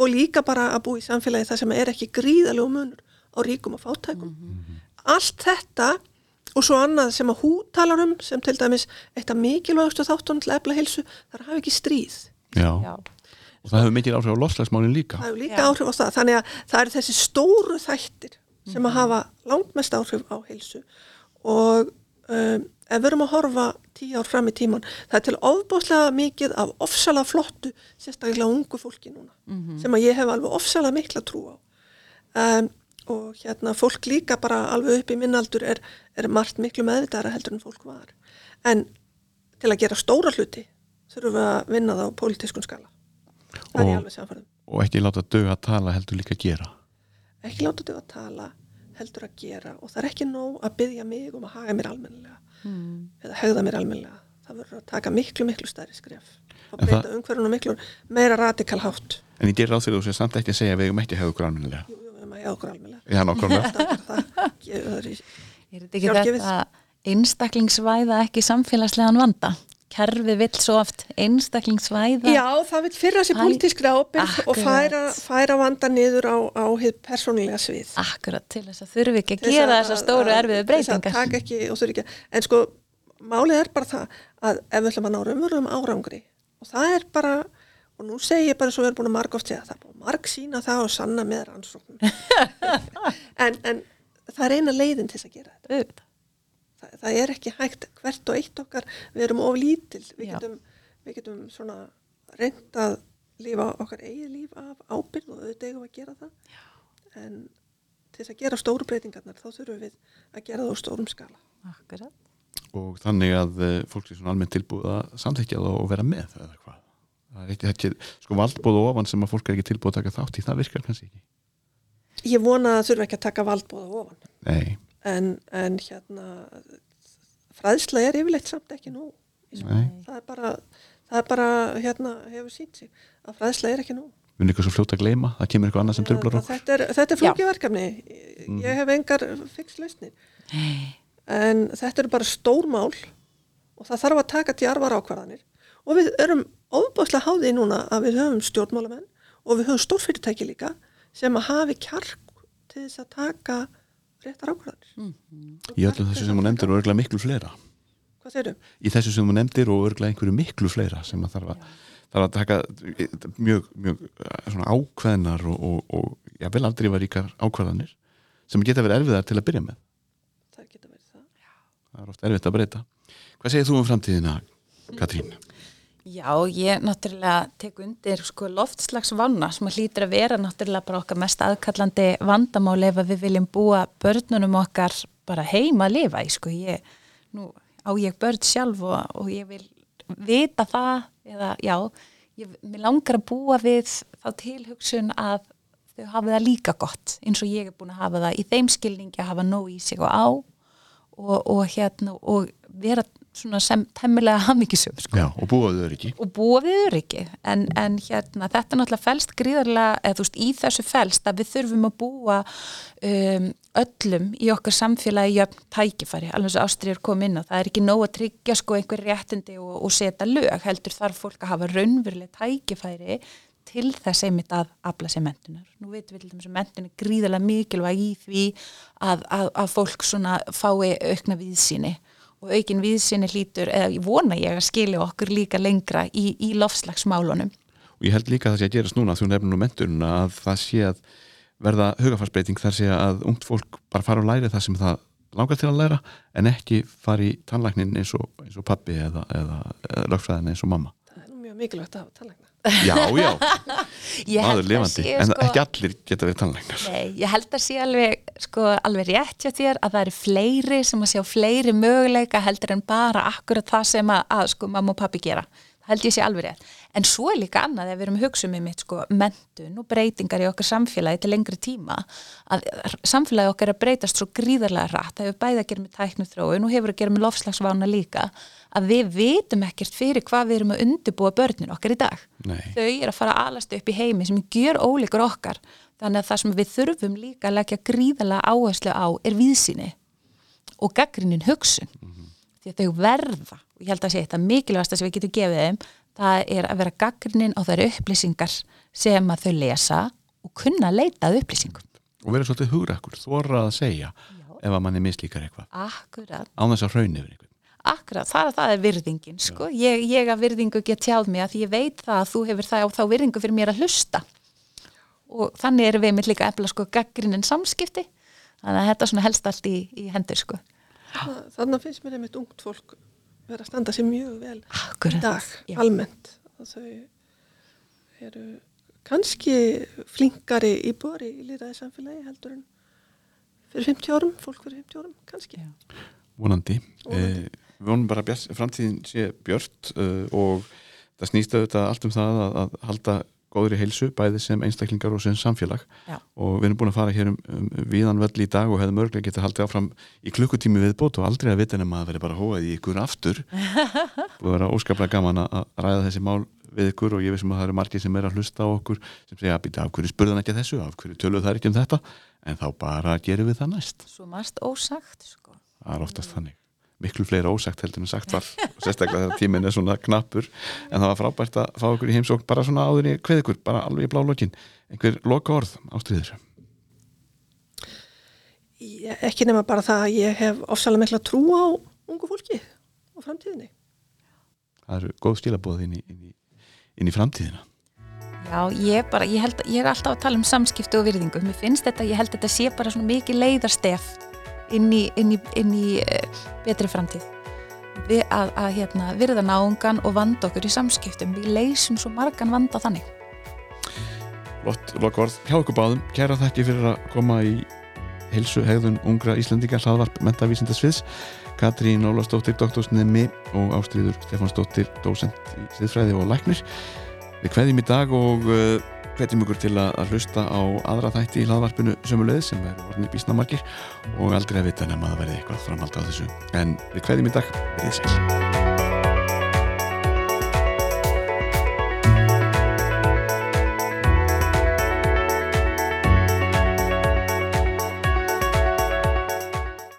og líka bara að búa í samfélagi það sem er ekki gríðalegu munur á ríkum og fátækum. Allt þetta og svo annað sem að hú talar um sem til dæmis eitt af mikilvægastu þáttunum til að efla heilsu, það er að hafa ekki stríð. Já. Já, og það hefur mikið áhrif á lofslagsmálin líka. Það hefur líka Já. áhrif á það. Þannig að það eru þessi stóru þættir sem að hafa langmest áhrif á heilsu og um, ef við erum að horfa tíu ár fram í tíman það er til ofbáslega mikið af ofsalega flottu, sérstaklega ungu fólki núna sem að ég hef alveg ofsalega mikla trú á. Um, og hérna fólk líka bara alveg upp í minnaldur er, er margt miklu meðvitaðara heldur en fólk var. En til að gera stóra hluti þurfum við að vinna það á pólitískun skala. Það er Og- ég alveg samfærðum og ekki láta döga að tala heldur líka að gera. Ekki láta þau að tala heldur að gera og það er ekki nóg að byggja mig um að haga mér almennilega eða hegða mér almennilega. Það verður að taka miklu miklu stærri skref. Og breyta það- umhverfunu miklu meira radikal hátt. En ég gerir ráð fyrir þú sem samt ekki að segja að við eigum ekki hefða okkur almennilega. Jú, við höfum næja okkur alveg Já, nákvæmlega. Er þetta ekki þetta einstaklingsvæða ekki samfélagslegan vanda? Kerfið vill svo oft einstaklingsvæða. Já, það vil fyrra sér Æ, pólitískri ábyrgð og færa, færa vanda niður á, á persónulega svið. Akkurat til þess að þurfi ekki að Til gera þessar stóru erfiðu breytingar. ekki ekki, en sko málið er bara það að ef við ætlum að ná raunverulegum árangri og það er bara, og nú segi ég bara svo við erum búin að marg oft segja, það búin marg sína það og sanna með rannsóknum en, en það er eina leiðin til þess að gera þetta Auðvitað. Það, það er ekki hægt hvert og eitt okkar. Við erum of lítil. Við getum, við getum svona reynd að lifa okkar eigið líf af ábyrð og auðvitað eigum við að gera það. Já. en til þess að gera stóru breytingarnar þá þurfum við að gera það á stórum skala. Akkurat. og þannig að uh, fólk er svona almennt tilbúið að samþykja það og vera með eða hvað? Það er ekki, ekki sko valdbóð ofan sem að fólk er ekki tilbúið að taka þátt í það virkar kannski ekki. Ég vona að það þurfa ekki að taka valdbóða ofan. Nei, en, en hérna fræðsla er yfirleitt samt ekki nú það er bara, það er bara hérna hefur sínt sig að fræðsla er ekki nú við erum eitthvað svo fljótt að gleyma. Það kemur eitthvað annað sem tröflar Að okkur. þetta er, þetta er Já. flókið verkefni ég hef engar fixlausnir en þetta eru bara stór mál og það þarf að taka djarfar ákvarðanir. Og við erum ofbúðslega háðið núna að við höfum stjórnmálamenn og við höfum stórfyrirtæki líka sem að hafi kjark til þess að taka réttar ákvarðanir. Í öllum þessu sem hún nefndir og örglega miklu fleira. Hvað segirðu? í þessu sem hún nefndir og örglega einhverju miklu fleira sem að þarf þarf að taka eh, mjög, mjög eh, ákveðnar og, og, og já, vel aldrei var ríkar ákvarðanir sem geta verið erfiðar til að byrja með. Það geta verið það. Það er oft erfitt að breyta. Hvað segir þú um framtíðina, Katrín? Já, ég náttúrulega tek undir sko loftslagsvanna sem að hlýtur að vera náttúrulega bara okkar mest aðkallandi vandamál ef að við viljum búa börnunum okkar bara heima að lifa í sko. Ég, nú á ég börn sjálf og, og ég vil vita það eða já, ég, langar að búa við þá tilhugsun að þau hafa það líka gott eins og ég er búin að hafa það í þeim skilningi að hafa nóg í sig og á og, og hérna og vera svona sem temmilega hamingisum sko. Já, og búaðu þau ekki og búa við öryggi. En, en hérna þetta náttúrulega felst gríðarlega, eða þú veist, í þessu felst að við þurfum að búa um, öllum í okkar samfélagi jöfn tækifæri, alveg svo ástriður kom inn á það er ekki nóg að tryggja sko einhver réttindi og, og setja lög, heldur þarf fólk að hafa raunveruleg tækifæri til þess einmitt að afla sér mentunar. Nú veitum við til dæmis að mentun er gríðarlega mikilvæg í því að, að, að fólk svona fái aukna viðsýni og aukin viðsynni hlýtur, eða vona ég að skilja okkur líka lengra í, í lofslagsmálunum. og ég held líka að það sé að gerast núna því hún nefnir nú menturinn að það sé að verða hugafarsbreyting þar sé að ungt fólk bara fara og læri það sem það langar til að læra en ekki fara í tannlæknin eins og, eins og pappi eða, eða, eða lögfræðin eins og mamma það er mjög mikilvægt að hafa tannlækna Já, já, maður að lifandi sé, en sko- ekki allir geta verið tannlæknar Nei, ég held að sé alveg, sko, alveg rétt hjá þér að það eru fleiri sem að sjá fleiri möguleika heldur en bara akkurat það sem að, að sko, mamma og pappi gera. Það held ég sé alveg rétt. En svo er líka annað ef við erum að hugsa um mitt, sko, mentun og breytingar í okkar samfélagi til lengri tíma að samfélagi okkar er að breytast svo gríðarlega rætt. Það hefur bæði að gera með tæknu þróun og hefur að gera með lofslagsvána líka að við vitum ekkert fyrir hvað við erum að undirbúa börnin okkar í dag. Nei, þau er að fara að alast upp í heimi sem gjör ólíkur okkar. Þannig að það sem við þurfum líka að leggja gríðalega áherslu á er víðsýni og gaggrinin hugsun. Því að þau verða og ég held að sé þetta mikilvægast sem við getum gefið þeim það er að vera gaggrinin á þær upplýsingar sem að þau lesa og kunna að leita að upplýsingum. Og verið svolítið hugrakkur, þóra að segja ef að manni mislíkar eitthvað. Akkurat, án þess að hraun yfir akkurat, það, það er virðingin sko. ég, ég að virðingu get tjáð mig að því ég veit það að þú hefur það og þá virðingu fyrir mér að hlusta og þannig erum við með líka efla sko gaggrinin samskipti þannig að þetta svona helst allt í, í hendur sko Þa- Þannig finnst mér einmitt ungt fólk vera að standa sér mjög vel í Akkurat, dag, já. almennt. Þau eru kannski flinkari í bori í líðræði samfélagi heldur en fyrir 50 árum, fólk fyrir 50 árum, kannski. Já. vonandi, Vonandi. Eh, við vonum bara að framtíðin sé björt uh, og það snýst auðvitað allt um það að, að halda góðri heilsu, bæði sem einstaklingar og sem samfélag. Já. og við erum búin að fara hér um, um viðan völl í dag og hefðum örglega getað haldið áfram í klukkutími við bót og aldrei að vita nema að veri bara hóað í ykkur aftur. Og það vera óskaplega gaman að að ræða þessi mál við ykkur og ég vissum að það eru margir sem er að hlusta á okkur sem segja að býta af hverju spurðan ekki að þessu, af hverju töluðu það ekki um þetta? En þá bara gerum við það næst. Svo marst ósagt sko. það er oftast þannig miklu fleira ósagt heldur en sagt var. Sérstaklega þegar tíminn er svona knappur. En það var frábært að fá okkur í heimsókn bara svona áður í kveð ykkur, bara alveg í blá lokin. Einhver loka orð ástriður Ég, ekki nema bara það að ég hef ofsalega mikla trú á ungu fólki og framtíðinni. það eru góð stílabóð inn í, inn í, inn í framtíðina. Já, ég, bara, ég, held, ég er alltaf að tala um samskiptu og virðingu. Mér finnst þetta, ég held þetta sé bara svona mikið leiðarstef inn í, inn í, inn í uh, betri framtíð. Við að, að hérna, virða náungan og vanda okkur í samskiptum. Við leysum svo margan vanda þannig. Lott loka orð hjá okkur báðum kæra þakki fyrir að koma í heilsu hegðun ungra Íslandinga hlaðvarp mentavísindasviðs Katrín Ólastóttir, doktorsnemi og Ástriður Stefansdóttir, dósent í siðfræði og læknir Við kveðjum í dag og uh, hvetjum ykkur til að, hlusta á aðra þætti í hlaðvarpinu sömulegð sem verður orðinir bísnamarkir og aldrei að vita nema að það verði eitthvað framhald á þessu. En við kveðjum í dag, við þið sæl